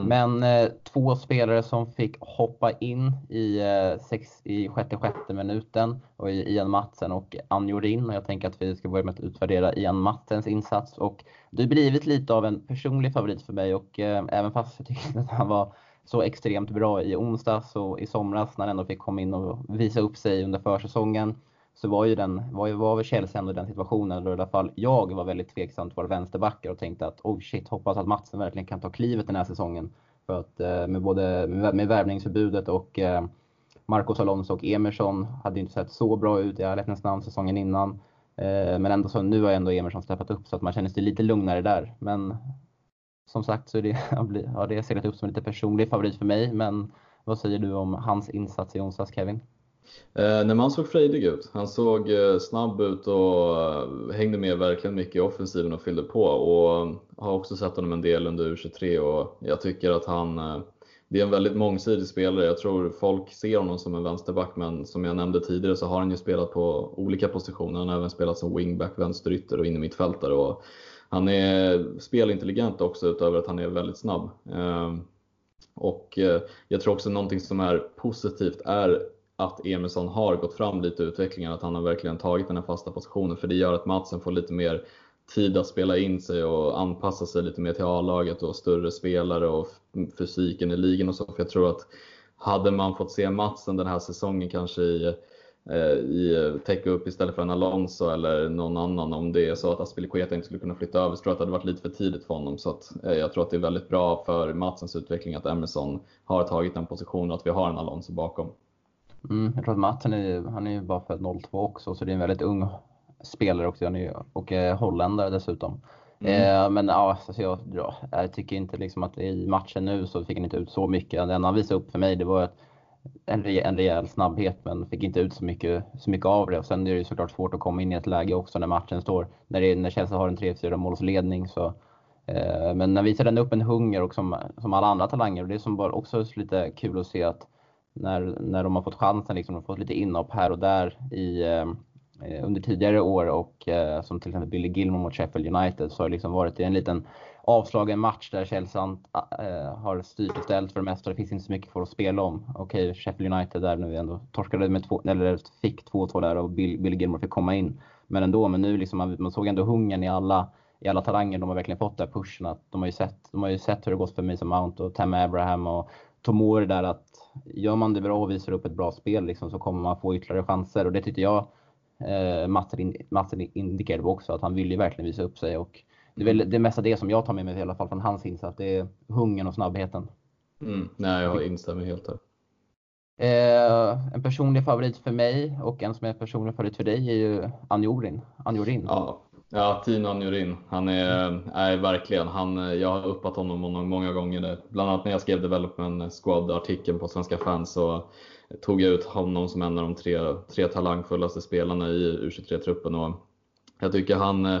Mm. Men eh, två spelare som fick hoppa in i, eh, sex, i sjätte, sjätte minuten och i Ian Matsen och Anjorin. Och jag tänker att vi ska börja med att utvärdera Ian Matsens insats. Och det har blivit lite av en personlig favorit för mig och eh, även fast jag tyckte att han var så extremt bra i onsdags och i somras när han ändå fick komma in och visa upp sig under försäsongen så var ju den, var, var väl Chelsea ändå i den situationen, då i alla fall jag var väldigt tveksam till våra vänsterbackar och tänkte att oh shit, hoppas att Matsen verkligen kan ta klivet den här säsongen. För att eh, med både med värvningsförbudet och eh, Marcos Alonso och Emerson hade inte sett så bra ut i ärlighetens namn säsongen innan. Eh, men ändå så nu har ändå Emerson steppat upp så att man känner sig lite lugnare där. Men som sagt så är det, har det seglat upp som en lite personlig favorit för mig. Men vad säger du om hans insats i onsdags Kevin? Eh, nej, han såg frejdig ut. Han såg eh, snabb ut och eh, hängde med verkligen mycket i offensiven och fyllde på. Och eh, har också sett honom en del under U23 och jag tycker att han eh, det är en väldigt mångsidig spelare. Jag tror folk ser honom som en vänsterback, men som jag nämnde tidigare så har han ju spelat på olika positioner. Han har även spelat som wingback, vänsterytter och innermittfältare. Och han är spelintelligent också utöver att han är väldigt snabb. Eh, och eh, jag tror också någonting som är positivt är att Emilsson har gått fram lite i utvecklingen, att han har verkligen tagit den här fasta positionen. För det gör att Matsen får lite mer tid att spela in sig och anpassa sig lite mer till A-laget och större spelare och fysiken i ligan och så. För jag tror att hade man fått se Matsen den här säsongen kanske i, eh, i täcka upp istället för en Alonso eller någon annan, om det är så att Aspilicueta inte skulle kunna flytta över, så tror jag att det hade varit lite för tidigt för honom. Så att, eh, jag tror att det är väldigt bra för Matsens utveckling att Emerson har tagit den positionen och att vi har en Alonso bakom. Mm, jag tror att Mats, är, han är ju bara född 02 också, så det är en väldigt ung spelare också. Han är, och är holländare dessutom. Mm. Eh, men ja, alltså jag, ja, jag tycker inte liksom att i matchen nu så fick han inte ut så mycket. Det enda han visade upp för mig det var en, rejäl, en rejäl snabbhet men fick inte ut så mycket, så mycket av det. Och sen är det ju såklart svårt att komma in i ett läge också när matchen står, när, det, när Chelsea har en 3-4 målsledning. Så, eh, men när visar den upp en hunger och som, som alla andra talanger och det är som bara också lite kul att se att när, när de har fått chansen, liksom, de har fått lite inhopp här och där i, eh, eh under tidigare år och eh, som till exempel Billy Gilmore mot Sheffield United så har det liksom varit en liten avslagen match där Chelsea äh, har styrt och ställt för det mesta. Det finns inte så mycket för att spela om. Okej, Sheffield United där nu ändå torskade med två, eller fick 2-2 där och Bill, Billy Gilmore fick komma in. Men ändå, men nu liksom, man, man såg ändå hungern i alla, i alla talanger. De har verkligen fått den pushen. Att de, har ju sett, de har ju sett hur det gått för Mason Mount och Tam Abraham och Tomori där att gör man det bra och visar upp ett bra spel liksom, så kommer man få ytterligare chanser. Och det tyckte jag eh, Matsen indikerade också, att han vill ju verkligen visa upp sig. Och det är väl det mesta det som jag tar med mig i alla fall från hans insats. Det är hungern och snabbheten. Mm, nej, jag instämmer helt där. Eh, en personlig favorit för mig och en som är en personlig favorit för dig är ju Anjorin. Anjorin. Ja, Ja, Tino Anjurin. Han är, är verkligen, han, jag har uppat honom många gånger. Bland annat när jag skrev Development Squad-artikeln på Svenska fans så tog jag ut honom som en av de tre, tre talangfullaste spelarna i U23-truppen. jag tycker han,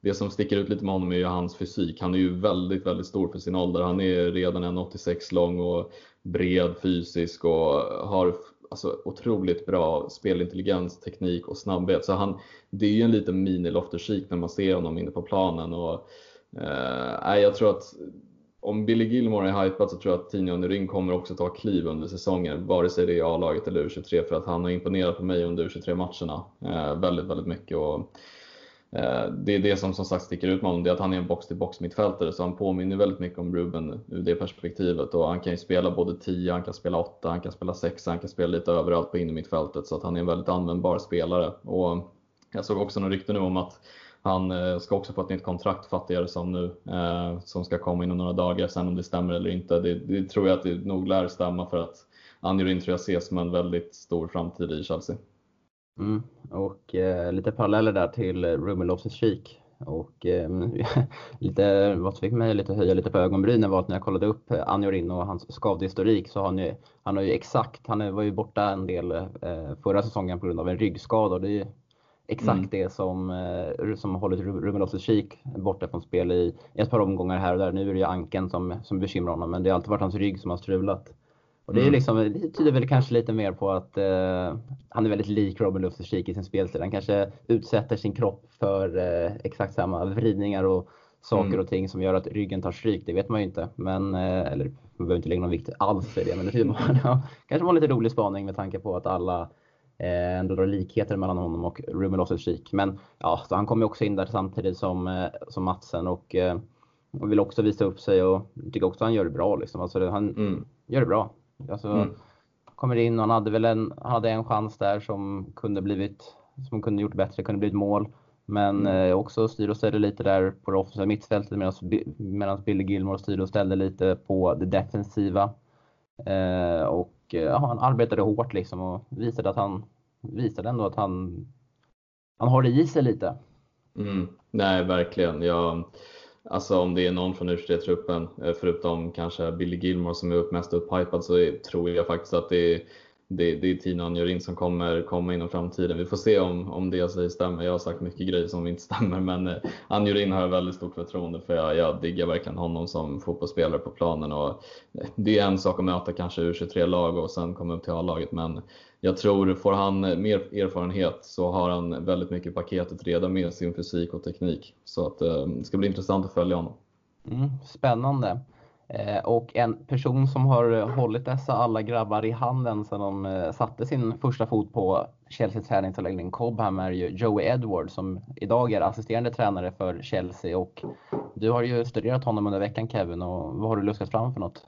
det som sticker ut lite med honom är ju hans fysik. Han är ju väldigt, väldigt stor för sin ålder. Han är redan 1,86 lång och bred fysisk och har alltså, otroligt bra spelintelligens, teknik och snabbhet. Så han, det är ju en liten mini Loftus när man ser honom inne på planen. Och, eh, jag tror att om Billy Gilmore är hypad så tror jag att Tino Nurin kommer också ta kliv under säsongen, vare sig det är A-laget eller U23, för att han har imponerat på mig under U23-matcherna eh, väldigt, väldigt mycket. Och, Eh, Eh, det är det som som sagt sticker ut med honom, det är att han är en box-till-box mittfältare så han påminner väldigt mycket om Ruben ur det perspektivet och han kan ju spela både 10, han kan spela 8, han kan spela 6, han kan spela lite överallt på innermittfältet så att han är en väldigt användbar spelare. Och eh, jag såg också några rykten nu om att han eh, ska också få ett nytt kontrakt fattigare som nu, som ska komma inom några dagar. Sen om det stämmer eller inte, det, det tror jag att det nog lär stämma för att Anjorin tror jag ses som en väldigt stor framtid i Chelsea. Mm. Och eh, lite paralleller där till Ruben Loftus-Cheek. Och eh, lite, vad som fick mig lite höja lite på ögonbrynen var att när jag kollade upp Anjorin och hans skadehistorik så har han ju, han har ju exakt, han var ju borta en del eh, förra säsongen på grund av en ryggskada och det är ju exakt mm. det som, eh, som har hållit Ruben Loftus-Cheek borta från spel i ett par omgångar här och där. Nu är det ju anken som, som bekymrar honom men det har alltid varit hans rygg som har strulat. Och det, är mm. liksom, det tyder väl kanske lite mer på att eh, han är väldigt lik Robin Loftus-Cheek i sin spelstil. Han kanske utsätter sin kropp för eh, exakt samma vridningar och saker mm. och ting som gör att ryggen tar stryk. Det vet man ju inte. Men, eh, eller man behöver inte lägga någon vikt alls för det. Men det var, ja, kanske var en lite rolig spaning med tanke på att alla eh, ändå drar likheter mellan honom och Ruben Loftus-Cheek. Men ja, han kommer också in där samtidigt som, eh, som Matsen och, eh, och vill också visa upp sig och tycker också att han gör det bra. Liksom. Alltså, han mm. gör det bra. Alltså, mm. Kommer in och han hade väl en, han hade en chans där som kunde blivit, som kunde gjort bättre, kunde blivit mål. Men mm. eh, också styr och ställer lite där på det offensiva mittfältet medan Billy Gilmore styr och ställde lite på det defensiva. Eh, och eh, han arbetade hårt liksom och visade att han visade ändå att han, han har det i sig lite. Mm. Nej, verkligen. Jag, Alltså om det är någon från U23-truppen, eh, förutom kanske Billy Gilmore som är mest upphypad, så tror jag faktiskt att det är, det, det är Tina Anjorin som kommer komma inom framtiden. Vi får se om, om det jag säger stämmer. Jag har sagt mycket grejer som inte stämmer, men eh, Anjorin har jag väldigt stort förtroende för. Jag, jag diggar verkligen honom som fotbollsspelare på planen. Och eh, det är en sak att möta kanske U23-lag och sen komma upp till A-laget, men jag tror, får han eh, mer erfarenhet så har han väldigt mycket paketet redan med sin fysik och teknik. Så att, eh, det ska bli intressant att följa honom. Mm, spännande. Eh, och en person som har eh, hållit dessa alla grabbar i handen sedan de eh, satte sin första fot på Chelseas träningsanläggning Cobham är ju Joey Edwards som idag är assisterande tränare för Chelsea. Och du har ju studerat honom under veckan Kevin och vad har du luskat fram för något?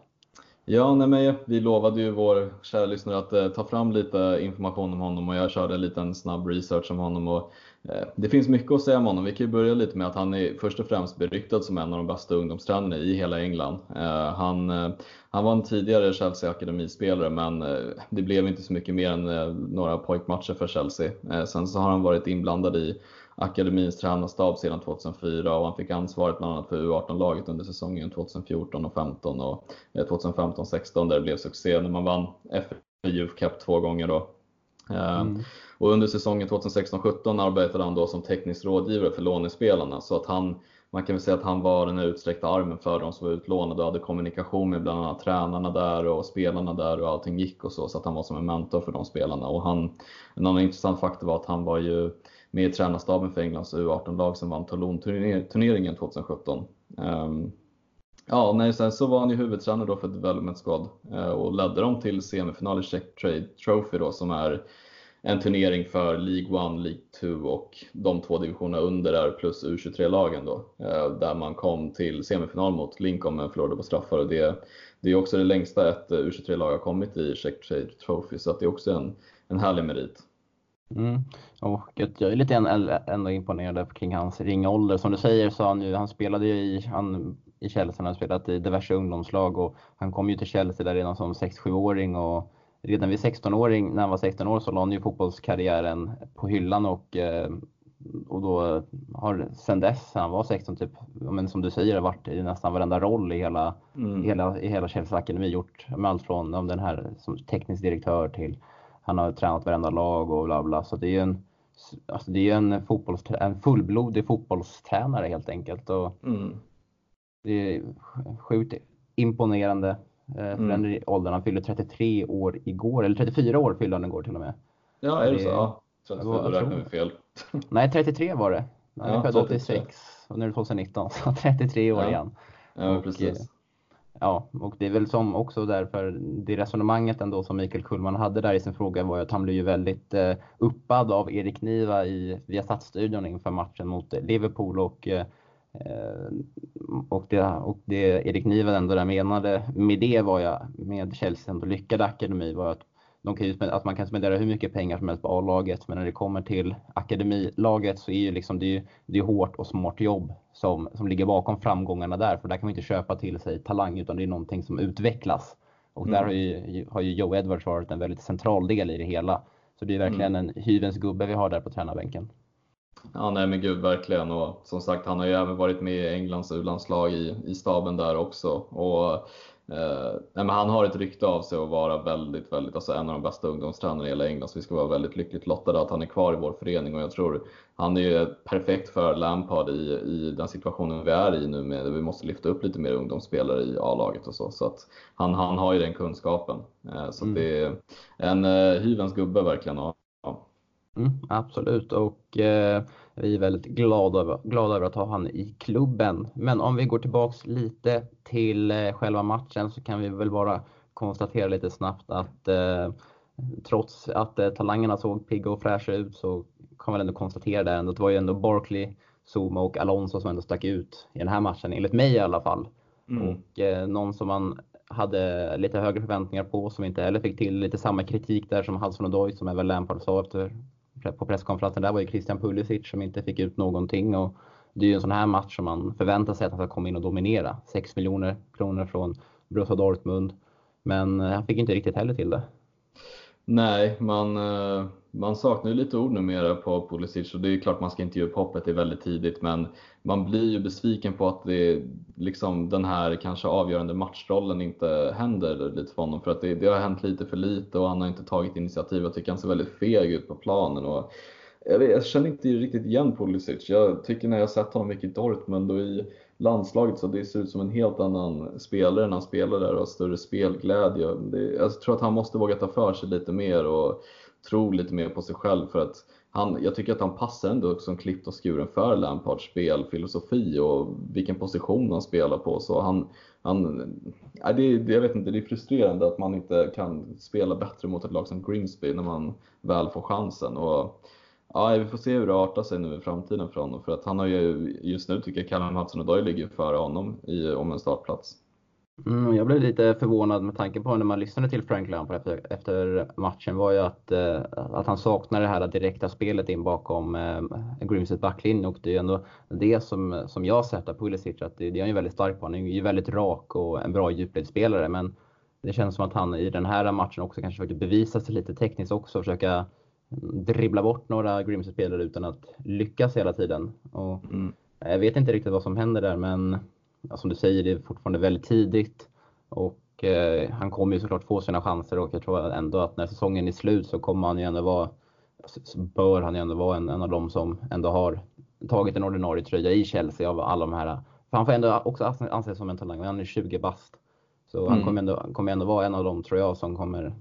Ja, nej, men vi lovade ju vår kära lyssnare att eh, ta fram lite information om honom och jag körde en liten snabb research om honom. Och, Eh, det finns mycket att säga om honom. Vi kan ju börja lite med att han är först och främst beryktad som en av de bästa ungdomstränarna i hela England. Eh, han, eh, han var en tidigare Chelsea akademispelare men det blev inte så mycket mer än några pojkmatcher för Chelsea. sen så har han varit inblandad i akademins tränarstab sedan 2004 och han fick ansvaret bland annat för U18-laget under säsongen 2014 och 15 och 2015-16 där det blev succé när man vann FA Youth Cup två gånger då. Eh, mm. Och under säsongen 2016-17 arbetade han då som teknisk rådgivare för lånespelarna så att han man kan väl säga att han var den utsträckta armen för de som var utlånade och hade kommunikation med bland annat tränarna där och spelarna där och allting gick och så, så att han var som en mentor för de spelarna. Och han, en annan intressant faktor var att han var ju med i tränarstaben för Englands U18-lag som vann Toulon-turneringen 2017. Um, ja, nej, sen så var han ju huvudtränare då för Development Squad eh, och ledde dem till semifinal i Czech Trade Trophy då som är en turnering för League 1, League 2 och de två divisionerna under där plus U23-lagen då. Eh, där man kom till semifinal mot Lincoln men förlorade på straffar och det, det är också det längsta ett eh, U23-lag har kommit i Czech Trade Trophy så att det är också en, en härlig merit. Mm. Och jag är lite ändå imponerad kring hans ringa ålder. Som du säger så han, ju, han spelade ju i, han, i Chelsea, han har spelat i diverse ungdomslag och han kom ju till Chelsea där redan som 6-7-åring och redan vid 16-åring, när han var 16 år så la han ju fotbollskarriären på hyllan och eh, och då har sen dess, han var 16 typ, men som du säger, har varit i nästan varenda roll i hela, mm. hela, i hela Chelsea Akademi. Gjort med allt från om den här som teknisk direktör till han har tränat varenda lag och bla bla. Så det är ju en, alltså det är en, fotbolls, en fullblodig fotbollstränare helt enkelt. Och mm. Det är sjukt imponerande eh, för mm. den åldern. Han fyllde 33 år igår, eller 34 år fyllde han igår till och med. Ja, är det, så? Ja. 34, då räknar vi fel. Nej, 33 var det. Han är född 86 och nu är det 2019, så 33 år ja. igen. Ja, och, precis. Ja, och det är väl som också därför, det resonemanget ändå som Mikael Kullman hade där i sin fråga var ju att han blev ju väldigt eh, uppad av Erik Niva i Viasat-studion inför matchen mot Liverpool och eh, och det, och det Erik Niva ändå där menade med det var jag, med Chelsea ändå lyckade akademi var att de kan ju, att man kan spendera hur mycket pengar som helst på A-laget, men när det kommer till akademilaget så är ju liksom, det, är, det är hårt och smart jobb som, som ligger bakom framgångarna där. För där kan man inte köpa till sig talang, utan det är någonting som utvecklas. Och mm. där har ju, har ju Joe Edwards varit en väldigt central del i det hela. Så det är verkligen mm. en hyvens gubbe vi har där på tränarbänken. Ja, nej men gud verkligen. Och som sagt, han har ju även varit med i Englands u-landslag i, i staben där också. Och Eh, nej, men han har ett rykte av sig att vara väldigt, väldigt, alltså en av de bästa ungdomstränarna i hela England. Så vi ska vara väldigt lyckligt lottade att han är kvar i vår förening och jag tror han är ju perfekt för Lampard i, i den situationen vi är i nu med vi måste lyfta upp lite mer ungdomsspelare i A-laget och så. Så att han, han har ju den kunskapen. Eh, så mm. det är en eh, hyvens gubbe verkligen. Ja. Mm, absolut och eh, vi är väldigt glada, glada över att ha han i klubben. Men om vi går tillbaks lite till eh, själva matchen så kan vi väl bara konstatera lite snabbt att eh, trots att eh, talangerna såg pigga och fräscha ut så kan man ändå konstatera det ändå. Det var ju ändå Barkley, Zuma och Alonso som ändå stack ut i den här matchen, enligt mig i alla fall. Mm. Och eh, någon som man hade lite högre förväntningar på, som inte heller fick till lite samma kritik där som Hudson Odoi, som även Lampard sa efter på presskonferensen där var ju Christian Pulisic som inte fick ut någonting. Och det är ju en sån här match som man förväntar sig att han ska komma in och dominera. 6 miljoner kronor från Borussia Dortmund. Men eh, han fick inte riktigt heller till det. Nej, man, eh, man saknar ju lite ord numera på Pulisic och det är klart man ska inte ge upp hoppet, det är väldigt tidigt men man blir ju besviken på att det, liksom, den här kanske avgörande matchrollen inte händer lite för honom för att det, det har hänt lite för lite och han har inte tagit initiativ. Jag tycker han ser väldigt feg ut på planen. Och jag, vet, jag känner inte riktigt igen Pulisic. Jag tycker när jag sett honom mycket i Dortmund och i landslaget så det ser ut som en helt annan spelare när han spelar där och har större spelglädje. Det, jag tror att han måste våga ta för sig lite mer och tro lite mer på sig själv för att han, jag tycker att han passar ändå som klippt och skuren för Lampards spelfilosofi och vilken position han spelar på. Så han, han, det, det, jag vet inte, det är frustrerande att man inte kan spela bättre mot ett lag som Grimsby när man väl får chansen. Och, ja, vi får se hur det artar sig nu i framtiden för honom. För att han har ju, just nu tycker jag Callum Hudson-Odoi ligger före honom i, om en startplats. Mm, jag blev lite förvånad med tanke på när man lyssnade till Frank Lampard efter, efter matchen var ju att, eh, att han saknar det här direkta spelet in bakom eh, Grimsets backlinje och det är ju ändå det som, som jag sett av Pulisic att det, det är han ju väldigt stark på. Han är ju väldigt rak och en bra djupledsspelare men det känns som att han i den här matchen också kanske försökte bevisa sig lite tekniskt också, försöka dribbla bort några Grimsby-spelare utan att lyckas hela tiden. Och mm. Jag vet inte riktigt vad som händer där men som du säger, det är fortfarande väldigt tidigt och eh, han kommer ju såklart få sina chanser och jag tror ändå att när säsongen är slut så kommer han ju ändå vara, så bör han ju ändå vara en, en av dem som ändå har tagit en ordinarie tröja i Chelsea av alla de här. För han får ändå också anses som en talang, han är 20 bast. Så mm. han kommer ändå, kommer ändå vara en av dem tror jag som kommer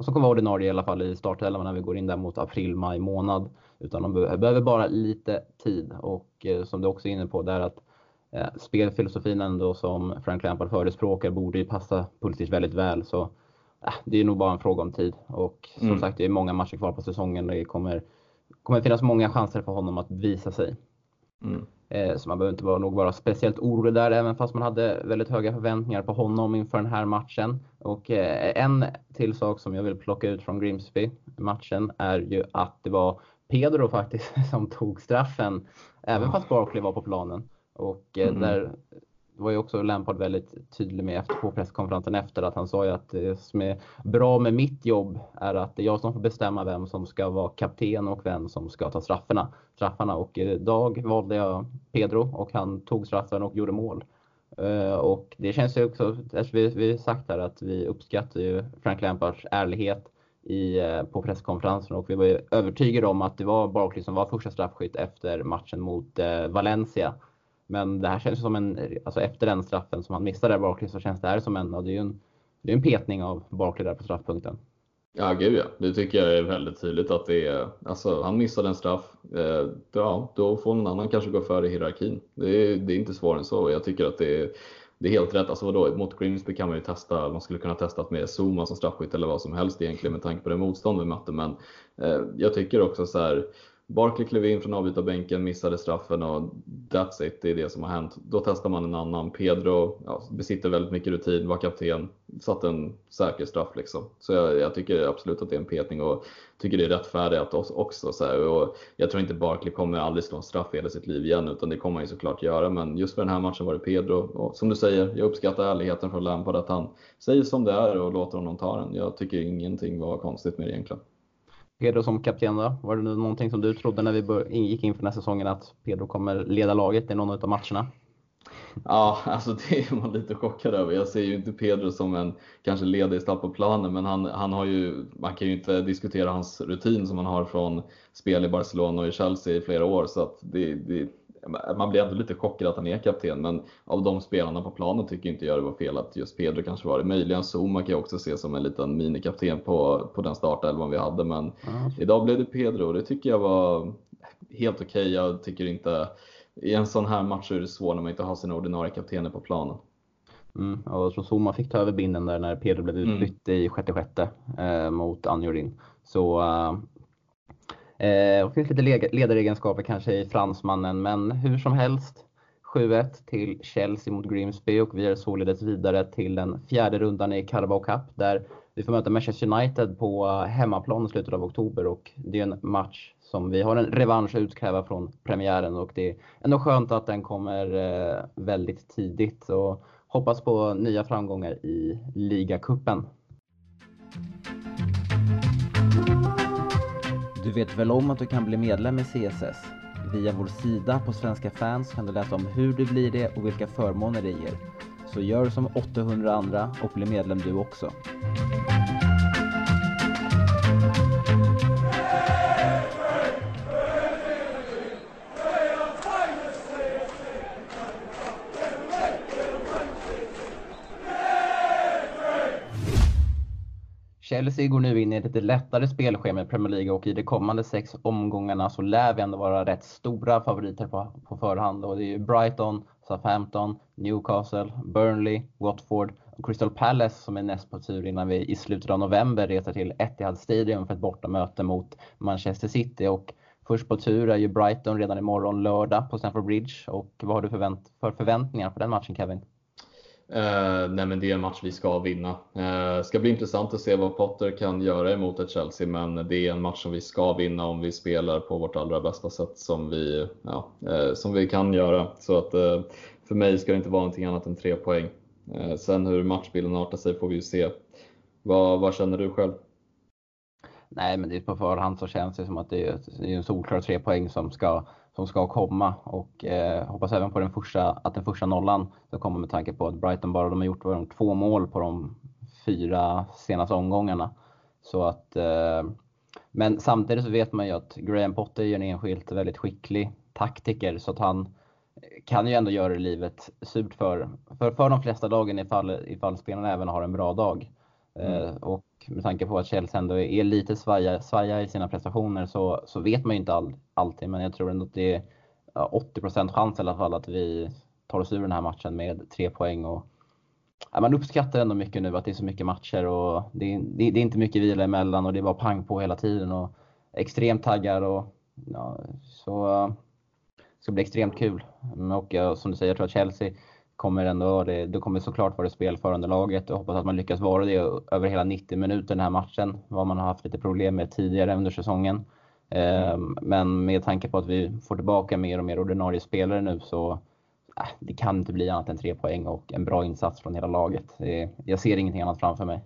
som kommer vara ordinarie i alla fall i startelvan när vi går in där mot april, maj månad. Utan de behöver bara lite tid och eh, som du också är inne på där att spelfilosofin ändå som Frank Lampard förespråkar borde ju passa Pulisic väldigt väl. Så eh, det är nog bara en fråga om tid. Och som mm. sagt, det är många matcher kvar på säsongen. Det kommer, kommer finnas många chanser för honom att visa sig. Mm. Eh, så man behöver inte vara, nog vara speciellt orolig där, även fast man hade väldigt höga förväntningar på honom inför den här matchen. Och eh, en till sak som jag vill plocka ut från Grimsby-matchen är ju att det var Pedro faktiskt som tog straffen, även fast Barkley var på planen. Och eh, mm. där var ju också Lampard väldigt tydlig med efter, på presskonferensen efter att han sa ju att det som är bra med mitt jobb är att det är jag som får bestämma vem som ska vara kapten och vem som ska ta straffarna. straffarna. Och idag valde jag Pedro och han tog straffen och gjorde mål. Och det känns ju också, vi, vi sagt här att vi uppskattar ju Frank Lampards ärlighet i, på presskonferensen och vi var ju övertygade om att det var Barkley som var första straffskytt efter matchen mot Valencia. Men det här känns som en, alltså efter den straffen som han missade där Barkley så känns det här som en, det är ju en, det är en petning av Barkley där på straffpunkten. Ja, gud ja. Det tycker jag är väldigt tydligt att det är, alltså han missade en straff, eh, ja, då får någon annan kanske gå före i hierarkin. Det är, det är inte svårare än så. Jag tycker att det är, det är helt rätt. Alltså vadå, mot Grimsby kan man ju testa, man skulle kunna testa med Zuma som straffskytt eller vad som helst egentligen med tanke på det motstånd vi mötte. Men eh, jag tycker också så här, Barkley klev in från avbytarbänken, missade straffen och that's it, det är det som har hänt. Då testar man en annan. Pedro ja, besitter väldigt mycket rutin, var kapten, satt en säker straff liksom. Så jag, jag, tycker absolut att det är en petning och tycker det är rättfärdigt också. Så här. Och jag tror inte Barkley kommer aldrig slå en straff i hela sitt liv igen, utan det kommer han ju såklart göra. Men just för den här matchen var det Pedro. Och som du säger, jag uppskattar ärligheten från Lampard, att han säger som det är och låter honom ta den. Jag tycker ingenting var konstigt med det egentligen. Pedro som kapten då? Var det någonting som du trodde när vi gick in för den här säsongen att Pedro kommer leda laget i någon av matcherna? Ja, alltså det är man lite chockad över. Jag ser ju inte Pedro som en kanske ledargestalt på planen, men han, han har ju, man kan ju inte diskutera hans rutin som han har från spel i Barcelona och i Chelsea i flera år, så att det, det man blir ändå lite chockad att han är kapten, men av de spelarna på planen tycker inte jag det var fel att just Pedro kanske var det. Möjligen Zuma kan jag också se som en liten minikapten på, på den startelvan vi hade, men mm. idag blev det Pedro och det tycker jag var helt okej. Okay. Jag tycker inte, i en sån här match är det svårt när man inte har sina ordinarie kaptener på planen. Mm, jag tror Zuma fick ta över binden där när Pedro blev mm. utbytt mm. i sjätte sjätte eh, mot Anjorin. Så uh, Eh, det finns lite ledaregenskaper kanske i fransmannen, men hur som helst. 7-1 till Chelsea mot Grimsby och vi är således vidare till den fjärde rundan i Carabao Cup där vi får möta Manchester United på hemmaplan i slutet av oktober och det är en match som vi har en revansch att utkräva från premiären och det är ändå skönt att den kommer eh, väldigt tidigt och hoppas på nya framgångar i ligacupen. Du vet väl om att du kan bli medlem i CSS? Via vår sida på Svenska fans kan du läsa om hur du blir det och vilka förmåner det ger. Så gör som 800 andra och bli medlem du också. Chelsea går nu in i ett lite lättare spelschema i Premier League och i de kommande sex omgångarna så lär vi ändå vara rätt stora favoriter på, på förhand. Och det är ju Brighton, Southampton, Newcastle, Burnley, Watford och Crystal Palace som är näst på tur innan vi i slutet av november reser till Etihad Stadium för ett bortamöte mot Manchester City. Och först på tur är ju Brighton redan imorgon lördag på Stamford Bridge. Och vad har du förvänt för förväntningar på den matchen Kevin? Eh, nej men det är en match vi ska vinna. Eh, ska bli intressant att se vad Potter kan göra emot ett Chelsea, men det är en match som vi ska vinna om vi spelar på vårt allra bästa sätt som vi, ja, eh, som vi kan göra. Så att eh, för mig ska det inte vara någonting annat än tre poäng. Eh, sen hur matchbilden artar sig får vi ju se. Vad, vad känner du själv? Nej, men det är på förhand så känns det som att det är, det är en solklar tre poäng som ska som ska komma och eh, hoppas även på den första, att den första nollan ska komma med tanke på att Brighton bara de har gjort de två mål på de fyra senaste omgångarna. Så att, eh, men samtidigt så vet man ju att Graham Potter är en enskilt väldigt skicklig taktiker så att han kan ju ändå göra livet surt för, för, för de flesta lagen ifall, ifall spelarna även har en bra dag. Mm. Eh, och med tanke på att Chelsea ändå är lite svaja, svaja i sina prestationer så, så vet man ju inte all, alltid. Men jag tror ändå att det är 80% chans i alla fall att vi tar oss ur den här matchen med tre poäng. Och, ja, man uppskattar ändå mycket nu att det är så mycket matcher och det, det, det är inte mycket vila emellan och det är bara pang på hela tiden. Och extremt taggar och ja, så det ska bli extremt kul. Och som du säger, jag tror att Chelsea kommer ändå, det, det kommer såklart vara det spelförande laget och hoppas att man lyckas vara det över hela 90 minuter den här matchen. Vad man har haft lite problem med tidigare under säsongen. Mm. Men med tanke på att vi får tillbaka mer och mer ordinarie spelare nu så äh, det kan inte bli annat än tre poäng och en bra insats från hela laget. Jag ser ingenting annat framför mig.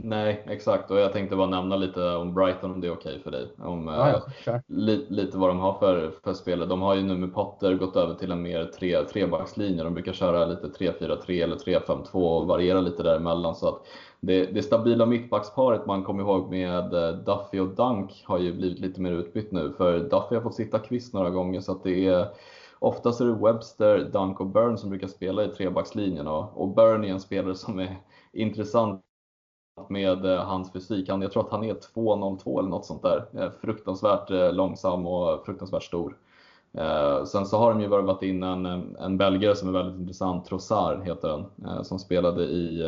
Nej, exakt. Och jag tänkte bara nämna lite om Brighton om det är okej okay för dig. Om, ja, ja, eh, li, lite vad de har för, för spel. De har ju nu med Potter gått över till en mer tre, trebackslinje. De brukar köra lite 3-4-3 eller 3-5-2 och variera lite däremellan. Så att det, det stabila mittbacksparet man kommer ihåg med eh, Duffy och Dunk har ju blivit lite mer utbytt nu. För Duffy har fått sitta kvist några gånger så att det är Oftast är det Webster, Dunk och Burn som brukar spela i trebackslinjen och, och Burn är en spelare som är intressant med eh, hans fysik. Han, jag tror att han är 2,02 eller något sånt där. Eh, fruktansvärt eh, långsam och fruktansvärt stor. Sen så har de ju värvat in en, en belgare som är väldigt intressant, Trossard heter han, som spelade i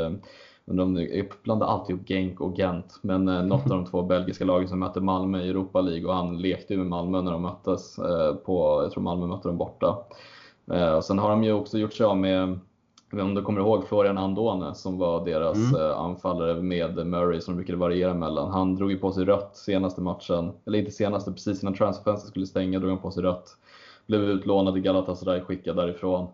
Undrar om jag blandar alltid upp Genk och Gent, men något av de två belgiska lagen som mötte Malmö i Europa League och han lekte ju med Malmö när de möttes på, jag tror Malmö mötte dem borta. Sen har de ju också gjort sig av med om du kommer ihåg Florian Andone som var deras mm. Eh, anfallare med Murray som de brukade variera mellan. Han drog ju på sig rött senaste matchen, eller inte senaste, precis innan transferfönstret skulle stänga drog han på sig rött. Blev utlånad i Galatasaray, skickad därifrån.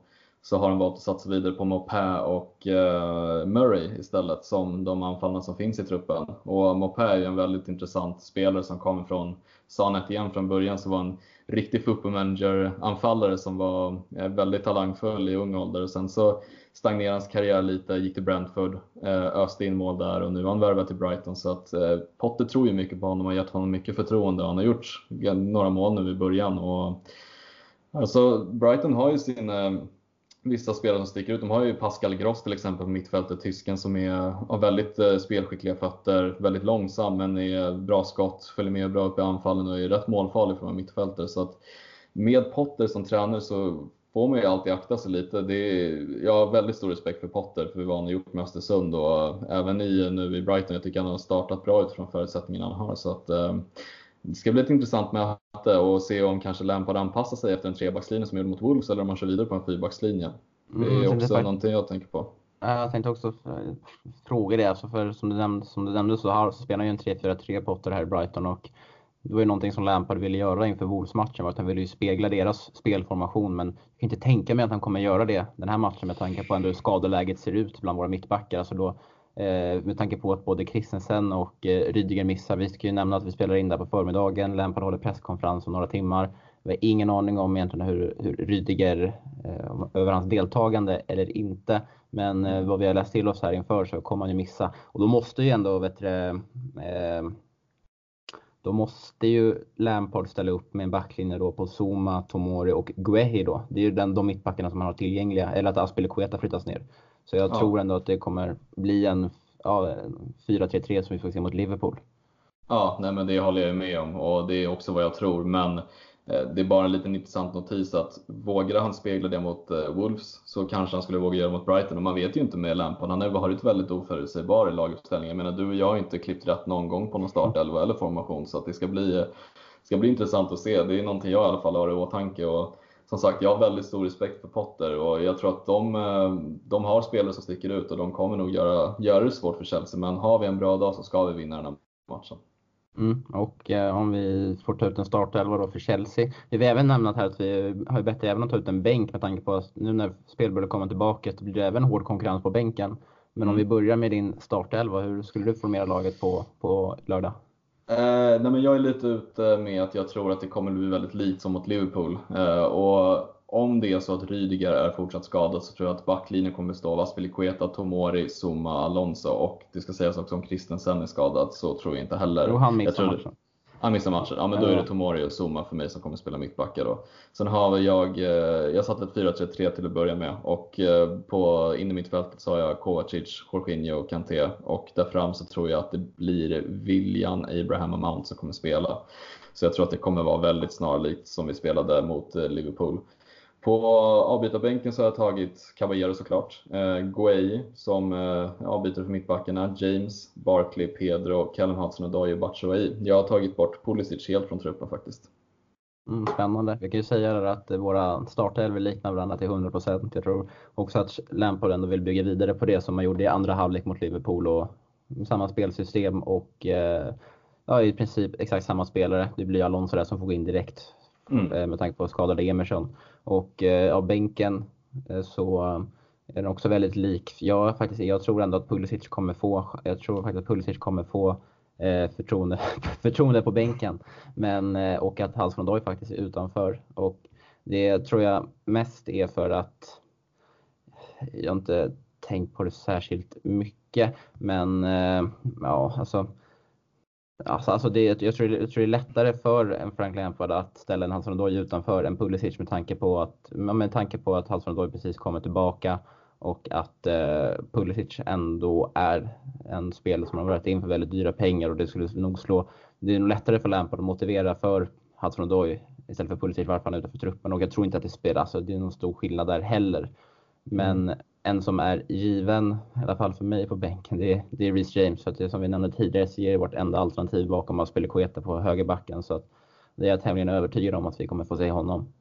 Så har de valt att satsa vidare på Mopé och uh, Murray istället som de anfallarna som finns i truppen. Och Mopé är ju en väldigt intressant spelare som kommer från Sanet igen från början, som var en riktig fotbollmanager-anfallare som var eh, väldigt talangfull i ung ålder. Sen så stagnerade hans karriär lite, gick till Brentford, eh, öste in mål där och nu har han värvat till Brighton. Så att eh, Potter tror ju mycket på honom och har gett honom mycket förtroende. Han har gjort några mål nu i början. Och, alltså, Brighton har ju sin eh, vissa spelare som sticker ut. De har ju Pascal Gross till exempel på mittfältet, tysken som är, har väldigt spelskickliga fötter, väldigt långsam men är bra skott, följer med bra upp i anfallen och är rätt målfarlig från mittfältare. Så att med Potter som tränare så får man ju alltid akta sig lite. Det är, jag har väldigt stor respekt för Potter för vad han har gjort med Östersund och även i, nu i Brighton. Jag tycker han har startat bra utifrån förutsättningarna han har. Så att, eh, det ska bli ett intressant möte och se om kanske Lampard anpassar sig efter en trebackslinje som gjorde mot Wolves eller om man kör vidare på en fyrbackslinje. Det är mm, också det någonting jag tänker på. Jag tänkte också fråga det, alltså för som du nämnde, som du nämnde så, har, så spelar ju en 3-4-3 Potter här i Brighton och det var ju någonting som Lampard ville göra inför Wolves-matchen, att han ville ju spegla deras spelformation. Men jag kan inte tänka mig att han kommer göra det den här matchen med tanke på hur skadeläget ser ut bland våra mittbackar. Alltså då, eh, med tanke på att både Christensen och eh, Rydiger missar. Vi ska ju nämna att vi spelar in där på förmiddagen. Lampard håller presskonferens om några timmar. Vi har ingen aning om egentligen hur, hur Rydiger, eh, över hans deltagande eller inte. Men eh, vad vi har läst till oss här inför så kommer han ju missa. Och då måste ju ändå, vet du, eh, då måste ju Lampard ställa upp med en backlinje då på Zuma, Tomori och Guehi då. Det är ju den, de mittbackarna som han har tillgängliga. Eller att Aspelekueta flyttas ner. Så jag ja. tror ändå att det kommer bli en ja, 4-3-3 som vi får se mot Liverpool. Ja, nej men det håller jag med om och det är också vad jag tror. Men Eh, det är bara en liten intressant notis att vågar han spegla det mot eh, Wolves så kanske han skulle våga göra det mot Brighton och man vet ju inte med Lampard. Han har varit väldigt oförutsägbar i laguppställningen. Jag menar du och jag har inte klippt rätt någon gång på någon startelva eller formation så att det ska bli, eh, ska bli intressant att se. Det är någonting jag i alla fall har i åtanke. Och som sagt, jag har väldigt stor respekt för Potter och jag tror att de, de har spelare som sticker ut och de kommer nog göra, göra det svårt för Chelsea. Men har vi en bra dag så ska vi vinna den här matchen. Mm, och eh, om vi får ta ut en startelva då för Chelsea. Vi har även nämnt här att vi har bett även att ta ut en bänk med tanke på att nu när spelbördan kommer tillbaka så blir det även hård konkurrens på bänken. Men mm. om vi börjar med din startelva, hur skulle du formera laget på, på lördag? Eh, nej men jag är lite ute med att jag tror att det kommer bli väldigt likt som mot Liverpool. Eh, och om det är så att Rydiger är fortsatt skadad så tror jag att backlinjen kommer bestå av Aspilicueta, Tomori, Zuma, Alonso och det ska sägas också om Christensen är skadad så tror jag inte heller. Jo, han missar matchen. Han missar matchen. Ja, men då är det Tomori och Zuma för mig som kommer spela mittbackar då. Sen har jag, eh, jag satt ett 4-3-3 till att börja med och eh, på innermittfältet så har jag Kovacic, Jorginho och Kanté och där fram så tror jag att det blir William, Abraham och Mount som kommer spela. Så jag tror att det kommer vara väldigt snarlikt som vi spelade mot eh, Liverpool. På avbytarbänken så har jag tagit Caballero såklart, eh, Guay som eh, avbytare för mittbackarna, James, Barkley, Pedro, Callum Hudson-Odoi och Batshuayi. Jag har tagit bort Pulisic helt från truppen faktiskt. Mm, spännande. Vi kan ju säga att eh, våra startelvor liknar varandra till 100%. Jag tror också att Lampard ändå vill bygga vidare på det som man gjorde i andra halvlek mot Liverpool och samma spelsystem och eh, ja, i princip exakt samma spelare. Det blir Alonso där som får gå in direkt mm. Eh, med tanke på skadade Emerson. Och eh, ja, bänken eh, så är den också väldigt lik. Jag, faktiskt, jag tror ändå att Pulisic kommer få, jag tror faktiskt att Pulisic kommer få förtroende, förtroende på bänken. Men, och att Hals von faktiskt är utanför. Och det tror jag mest är för att jag inte tänkt på det särskilt mycket. Men ja, alltså Alltså, alltså det, jag, tror, jag tror det är lättare för en Frank Lampard att ställa en Hudson utanför än Pulisic med tanke på att, med tanke på att Hudson precis kommer tillbaka och att eh, Pulisic ändå är en spelare som har varit in för väldigt dyra pengar och det skulle nog slå, det är nog lättare för Lampard att motivera för Hudson istället för Pulisic varför han är utanför truppen och jag tror inte att det spelar, alltså det är någon stor skillnad där heller. Men mm en som är given, i alla fall för mig på bänken, det är, det är Reece James. För att det, som vi nämnde tidigare så är det vårt enda alternativ bakom Aspelekueta på högerbacken. Så att det är jag tämligen övertygad om att vi kommer få se honom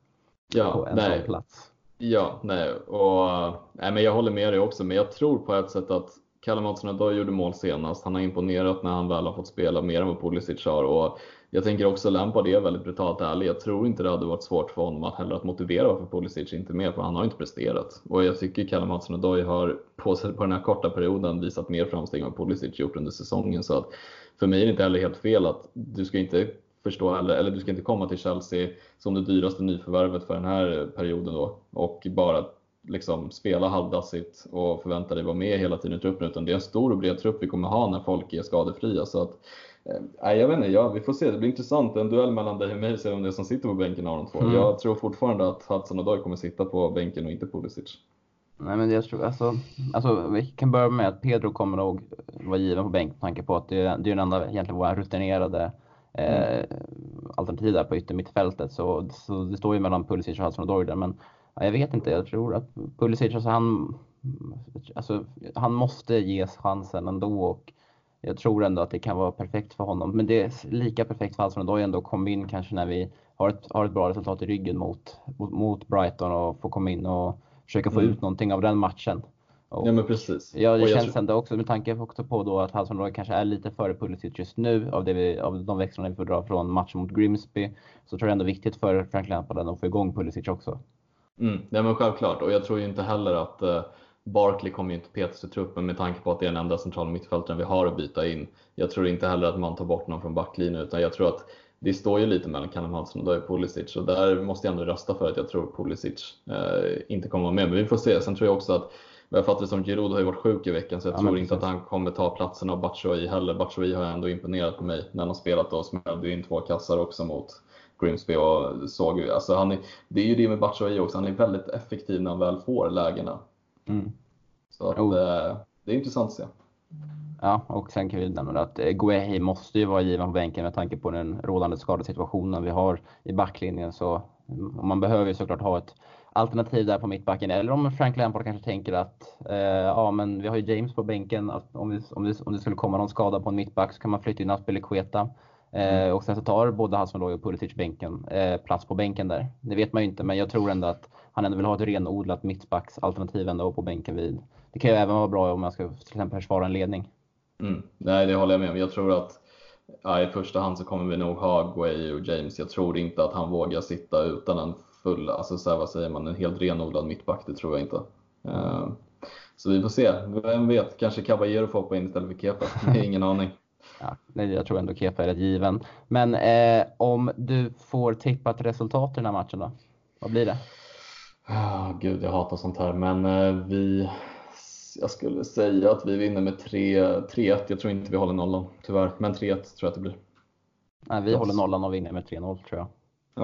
ja, på en nej. sån plats. Ja, nej, och nej, men jag håller med dig också, men jag tror på ett sätt att Kalle Mattsson Hudson gjorde mål senast. Han har imponerat när han väl har fått spela mer än vad Pulisic har och jag tänker också Lampard är väldigt brutalt ärlig. Jag tror inte det hade varit svårt för honom att heller att motivera varför Pulisic inte är med, för han har inte presterat. Och jag tycker Kalle Mattsson Adoj har på, på den här korta perioden visat mer framsteg än vad Pulisic gjort under säsongen. Så att för mig är det inte heller helt fel att du ska inte förstå heller, eller du ska inte komma till Chelsea som det dyraste nyförvärvet för den här perioden då och bara liksom spela halvdassigt och förvänta dig vara med hela tiden i truppen utan det är en stor och bred trupp vi kommer ha när folk är skadefria. Så att Eh, jag vet inte, ja, vi får se. Det blir intressant. En duell mellan dig och mig, se vem det är som sitter på bänken av de två. Mm. Jag tror fortfarande att Hudson och Doyle kommer sitta på bänken och inte Pulisic. Nej, men jag tror, alltså, alltså, vi kan börja med att Pedro kommer nog vara given på bänk med tanke på att det, det är den enda egentligen våra rutinerade eh, mm. alternativ där på yttermittfältet. Så, så det står ju mellan Pulisic och Hudson och Doyle där. Men ja, jag vet inte, jag tror att Pulisic, alltså han, alltså, han måste ges chansen ändå. Och, jag tror ändå att det kan vara perfekt för honom. Men det är lika perfekt för Hudson Odoi ändå kom in kanske när vi har ett, har ett bra resultat i ryggen mot, mot, mot Brighton och få komma in och försöka få mm. ut någonting av den matchen. Och, ja men precis. Ja, det känns tror... ändå också med tanke också på då att Hudson Odoi kanske är lite före Pulisic just nu av, det vi, av de växlarna vi får dra från matchen mot Grimsby. Så tror jag ändå viktigt för Frank Lampard att få igång Pulisic också. Mm, men självklart och jag tror ju inte heller att uh Barkley kommer ju inte petas i truppen med tanke på att det är den enda centrala mittfältaren vi har att byta in. Jag tror inte heller att man tar bort någon från backlinjen utan jag tror att det står ju lite mellan Callum Hudson och Pulisic och där måste jag ändå rösta för att jag tror Pulisic eh, inte kommer vara med. Men vi får se. Sen tror jag också att jag fattar det som Giroud har ju varit sjuk i veckan så jag ja, tror inte att han kommer ta platsen av Batshuayi heller. Batshuayi har ändå imponerat på mig när han har spelat och smällde in två kassar också mot Grimsby och såg ju, alltså han är, det är ju det med Batshuayi också, han är väldigt effektiv när han väl får lägena. Mm. Så att, oh. det är intressant att se. Ja, och sen kan vi nämna att eh, Guehi måste ju vara given på bänken med tanke på den rådande skadesituationen vi har i backlinjen. Så mm, man behöver ju såklart ha ett alternativ där på mittbacken. Eller om Frank Lampard kanske tänker att eh, ja, men vi har ju James på bänken. Att om, vi, om, det, om det skulle komma någon skada på en mittback så kan man flytta in Aspelekueta. Eh, mm. och sen så tar både Hassan och Pulisic bänken, eh, plats på bänken där. Det vet man ju inte, men jag tror ändå att han ändå vill ha ett renodlat mittbacksalternativ ändå på bänken vid. Det kan ju även vara bra om man ska till exempel försvara en ledning. Mm. Nej, det håller jag med om. Jag tror att ja, i första hand så kommer vi nog ha Guay och James. Jag tror inte att han vågar sitta utan en full, alltså så här, vad säger man, en helt renodlad mittback. Det tror jag inte. Uh, så vi får se. Vem vet, kanske Caballero får hoppa in istället för Kepa. Ingen aning. Ja, nej, jag tror ändå Kepa är rätt given. Men eh, om du får tippat resultat i den här matchen då? Vad blir det? Oh, Gud, jag hatar sånt här. Men eh, vi, jag skulle säga att vi vinner med 3-1. Jag tror inte vi håller nollan, tyvärr. Men 3-1 tror jag att det blir. Nej, vi Plus. håller nollan och vinner med 3-0 tror jag.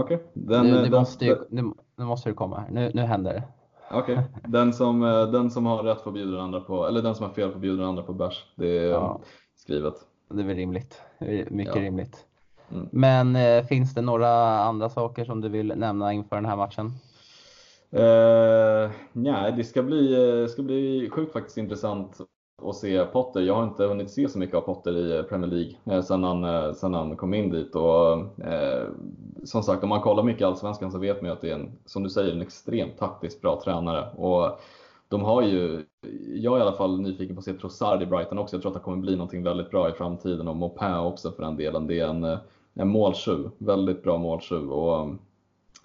Okej. Okay. Nu, nu, måste ju, nu, nu måste det komma här. Nu, nu händer det. Okej, okay. den, som, eh, den som har rätt får bjuda den andra på, eller den som har fel får bjuda den andra på bärs. Det är ja. skrivet. Det är väl rimligt. Mycket ja. rimligt. Mm. Men eh, finns det några andra saker som du vill nämna inför den här matchen? Uh, nej, det ska bli, eh, ska bli sjukt faktiskt intressant att se Potter. Jag har inte hunnit se så mycket av Potter i Premier League eh, sedan, han, sedan han kom in dit. Och, eh, som sagt, om man kollar mycket Allsvenskan så vet man ju att det är en, som du säger, en extremt taktiskt bra tränare. Och de har ju, jag är i alla fall nyfiken på att se Trossard i Brighton också. Jag tror att det kommer bli någonting väldigt bra i framtiden och Maupin också för den delen. Det är en, en måltjuv, väldigt bra måltjuv. Och,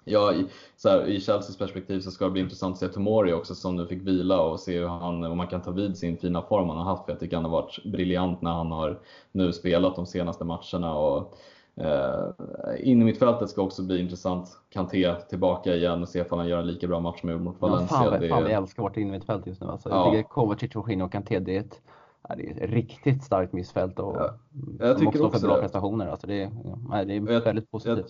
Ja, i, så här, i Chelseas perspektiv så ska det bli intressant att se Tomori också som nu fick vila och se hur han, om han kan ta vid sin fina form han har haft. För jag tycker han har varit briljant när han har nu spelat de senaste matcherna. Och, eh, in i mittfältet ska också bli intressant. Kanté tillbaka igen och se om han gör en lika bra match med mot Valencia. Ja, fan, det, fan, vi älskar vårt innermittfält just nu. Alltså. Ja. Jag tycker Kovacic, Jorginho och Kanté, det är ett det är ett riktigt starkt mittfält och ja. jag tycker också för bra det. prestationer. Alltså det, är, det är väldigt positivt. Jag,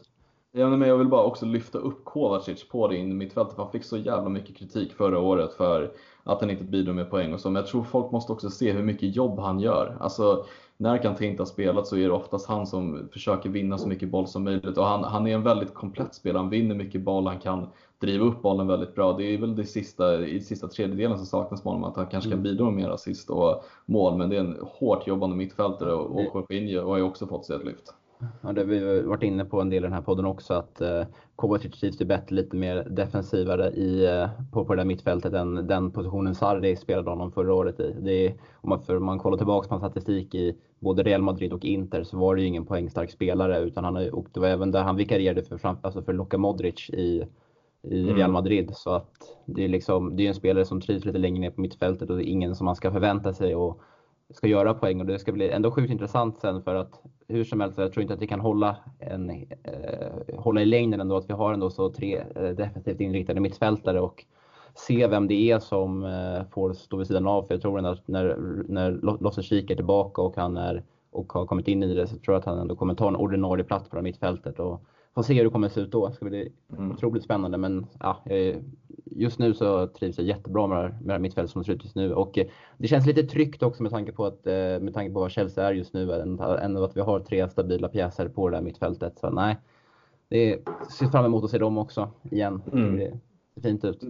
Ja, men jag vill bara också lyfta upp Kovacic på det in mittfältet. Han fick så jävla mycket kritik förra året för att han inte bidrar med poäng och så. Men jag tror folk måste också se hur mycket jobb han gör. Alltså, när Kanté inte har spelat så är det oftast han som försöker vinna så mycket boll som möjligt. Och han, han är en väldigt komplett spelare. Han vinner mycket boll, han kan driva upp bollen väldigt bra. Det är väl det sista, i sista tredjedelen som saknas med honom, att han kanske kan mm. bidra med mer assist och mål. Men det är en hårt jobbande mittfältare och, och Jorginho har ju också fått sig ett lyft. Ja, det har vi varit inne på en del i den här podden också att eh, Kovacic trivs bättre, lite mer defensivare i, eh, på, på det där mittfältet än den positionen Sarri spelade honom förra året i. Det är, om, man, för, man kollar tillbaka på en statistik i både Real Madrid och Inter så var det ju ingen poängstark spelare utan han, och det var även där han vikarierade för, alltså för Luka Modric i, i mm. Real Madrid. Så att det är, liksom, det är en spelare som trivs lite längre ner på mittfältet och det är ingen som man ska förvänta sig och ska göra poäng och det ska bli ändå sjukt intressant sen för att hur som helst, jag tror inte att vi kan hålla, en, eh, hålla i längden ändå att vi har ändå så tre eh, defensivt inriktade mittfältare och se vem det är som eh, får stå vid sidan av. För jag tror ändå att när, när Losse Kik är tillbaka och han är och har kommit in i det så tror jag att han ändå kommer ta en ordinarie plats på det mittfältet. Och får se hur det kommer se ut då. Det ska bli mm. otroligt spännande men ja, just nu så trivs jag jättebra med, med det mittfältet som det ser ut just nu. Och eh, det känns lite tryggt också med tanke på, att, eh, med tanke på vad Chelsea är just nu. Ändå att vi har tre stabila pjäser på det där mittfältet. Så nej, det ser fram emot att se dem också igen. Mm. Det ser fint ut.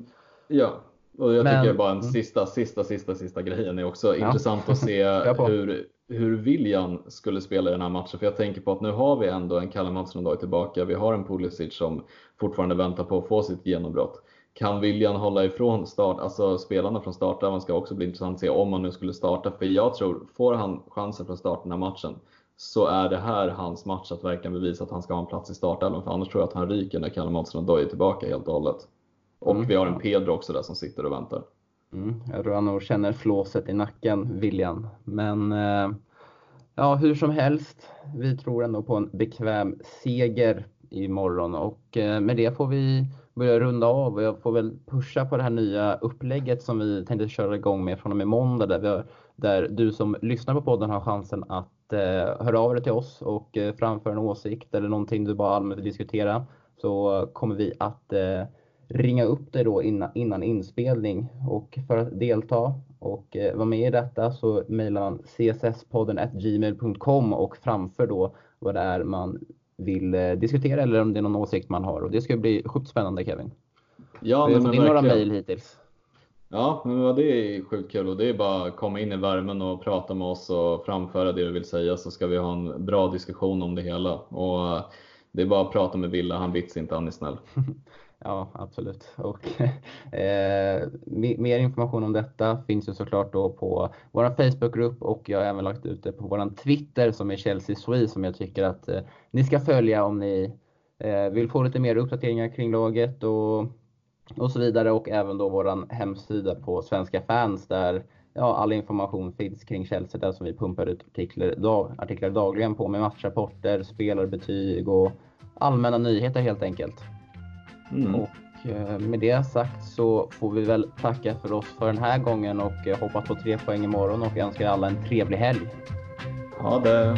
Ja, och jag Men, tycker bara en mm. sista, sista, sista, sista grejen är också ja. intressant att se hur, hur William skulle spela i den här matchen. För jag tänker på att nu har vi ändå en Kalle Mattsson tillbaka. Vi har en Pulisic som fortfarande väntar på att få sitt genombrott kan viljan hålla ifrån start, alltså spelarna från startelvan ska också bli intressant att se om han nu skulle starta. För jag tror, får han chansen från start den här matchen så är det här hans match att verkligen bevisa att han ska ha en plats i startelvan. För annars tror jag att han ryker när Kalle Mattsson är tillbaka helt och hållet. Och mm. vi har en Pedro också där som sitter och väntar. Mm, jag tror han nog känner flåset i nacken, William. Men eh, ja, hur som helst, vi tror ändå på en bekväm seger imorgon. Och eh, med det får vi börja runda av. Och jag får väl pusha på det här nya upplägget som vi tänkte köra igång med från och med måndag där, vi har, där du som lyssnar på podden har chansen att eh, höra av dig till oss och eh, framföra en åsikt eller någonting du bara allmänt vill diskutera. Så kommer vi att eh, ringa upp dig då innan, innan inspelning och för att delta och eh, vara med i detta så mejlar man csspodden gmail.com och framför då vad det är man vill eh, diskutera eller om det är någon åsikt man har. Och det ska bli sjukt spännande Kevin. Ja, Vi har fått in några mejl hittills. Ja, men det är sjukt kul och det är bara att komma in i värmen och prata med oss och framföra det du vill säga så ska vi ha en bra diskussion om det hela. Och eh, det är bara att prata med Villa, han vits inte, han är snäll. Ja, absolut. Och, eh, mer information om detta finns ju såklart då på vår Facebookgrupp och jag har även lagt ut det på vår Twitter som är Chelsea Sui som jag tycker att eh, ni ska följa om ni eh, vill få lite mer uppdateringar kring laget och, och så vidare och även då vår hemsida på Svenska fans där ja, all information finns kring Chelsea där som vi pumpar ut artiklar, dag, artiklar dagligen på med matchrapporter, spelarbetyg och allmänna nyheter helt enkelt. Mm. Och eh, med det sagt så får vi väl tacka för oss för den här gången och eh, hoppas på tre poäng imorgon och önskar alla en trevlig helg. Ha det!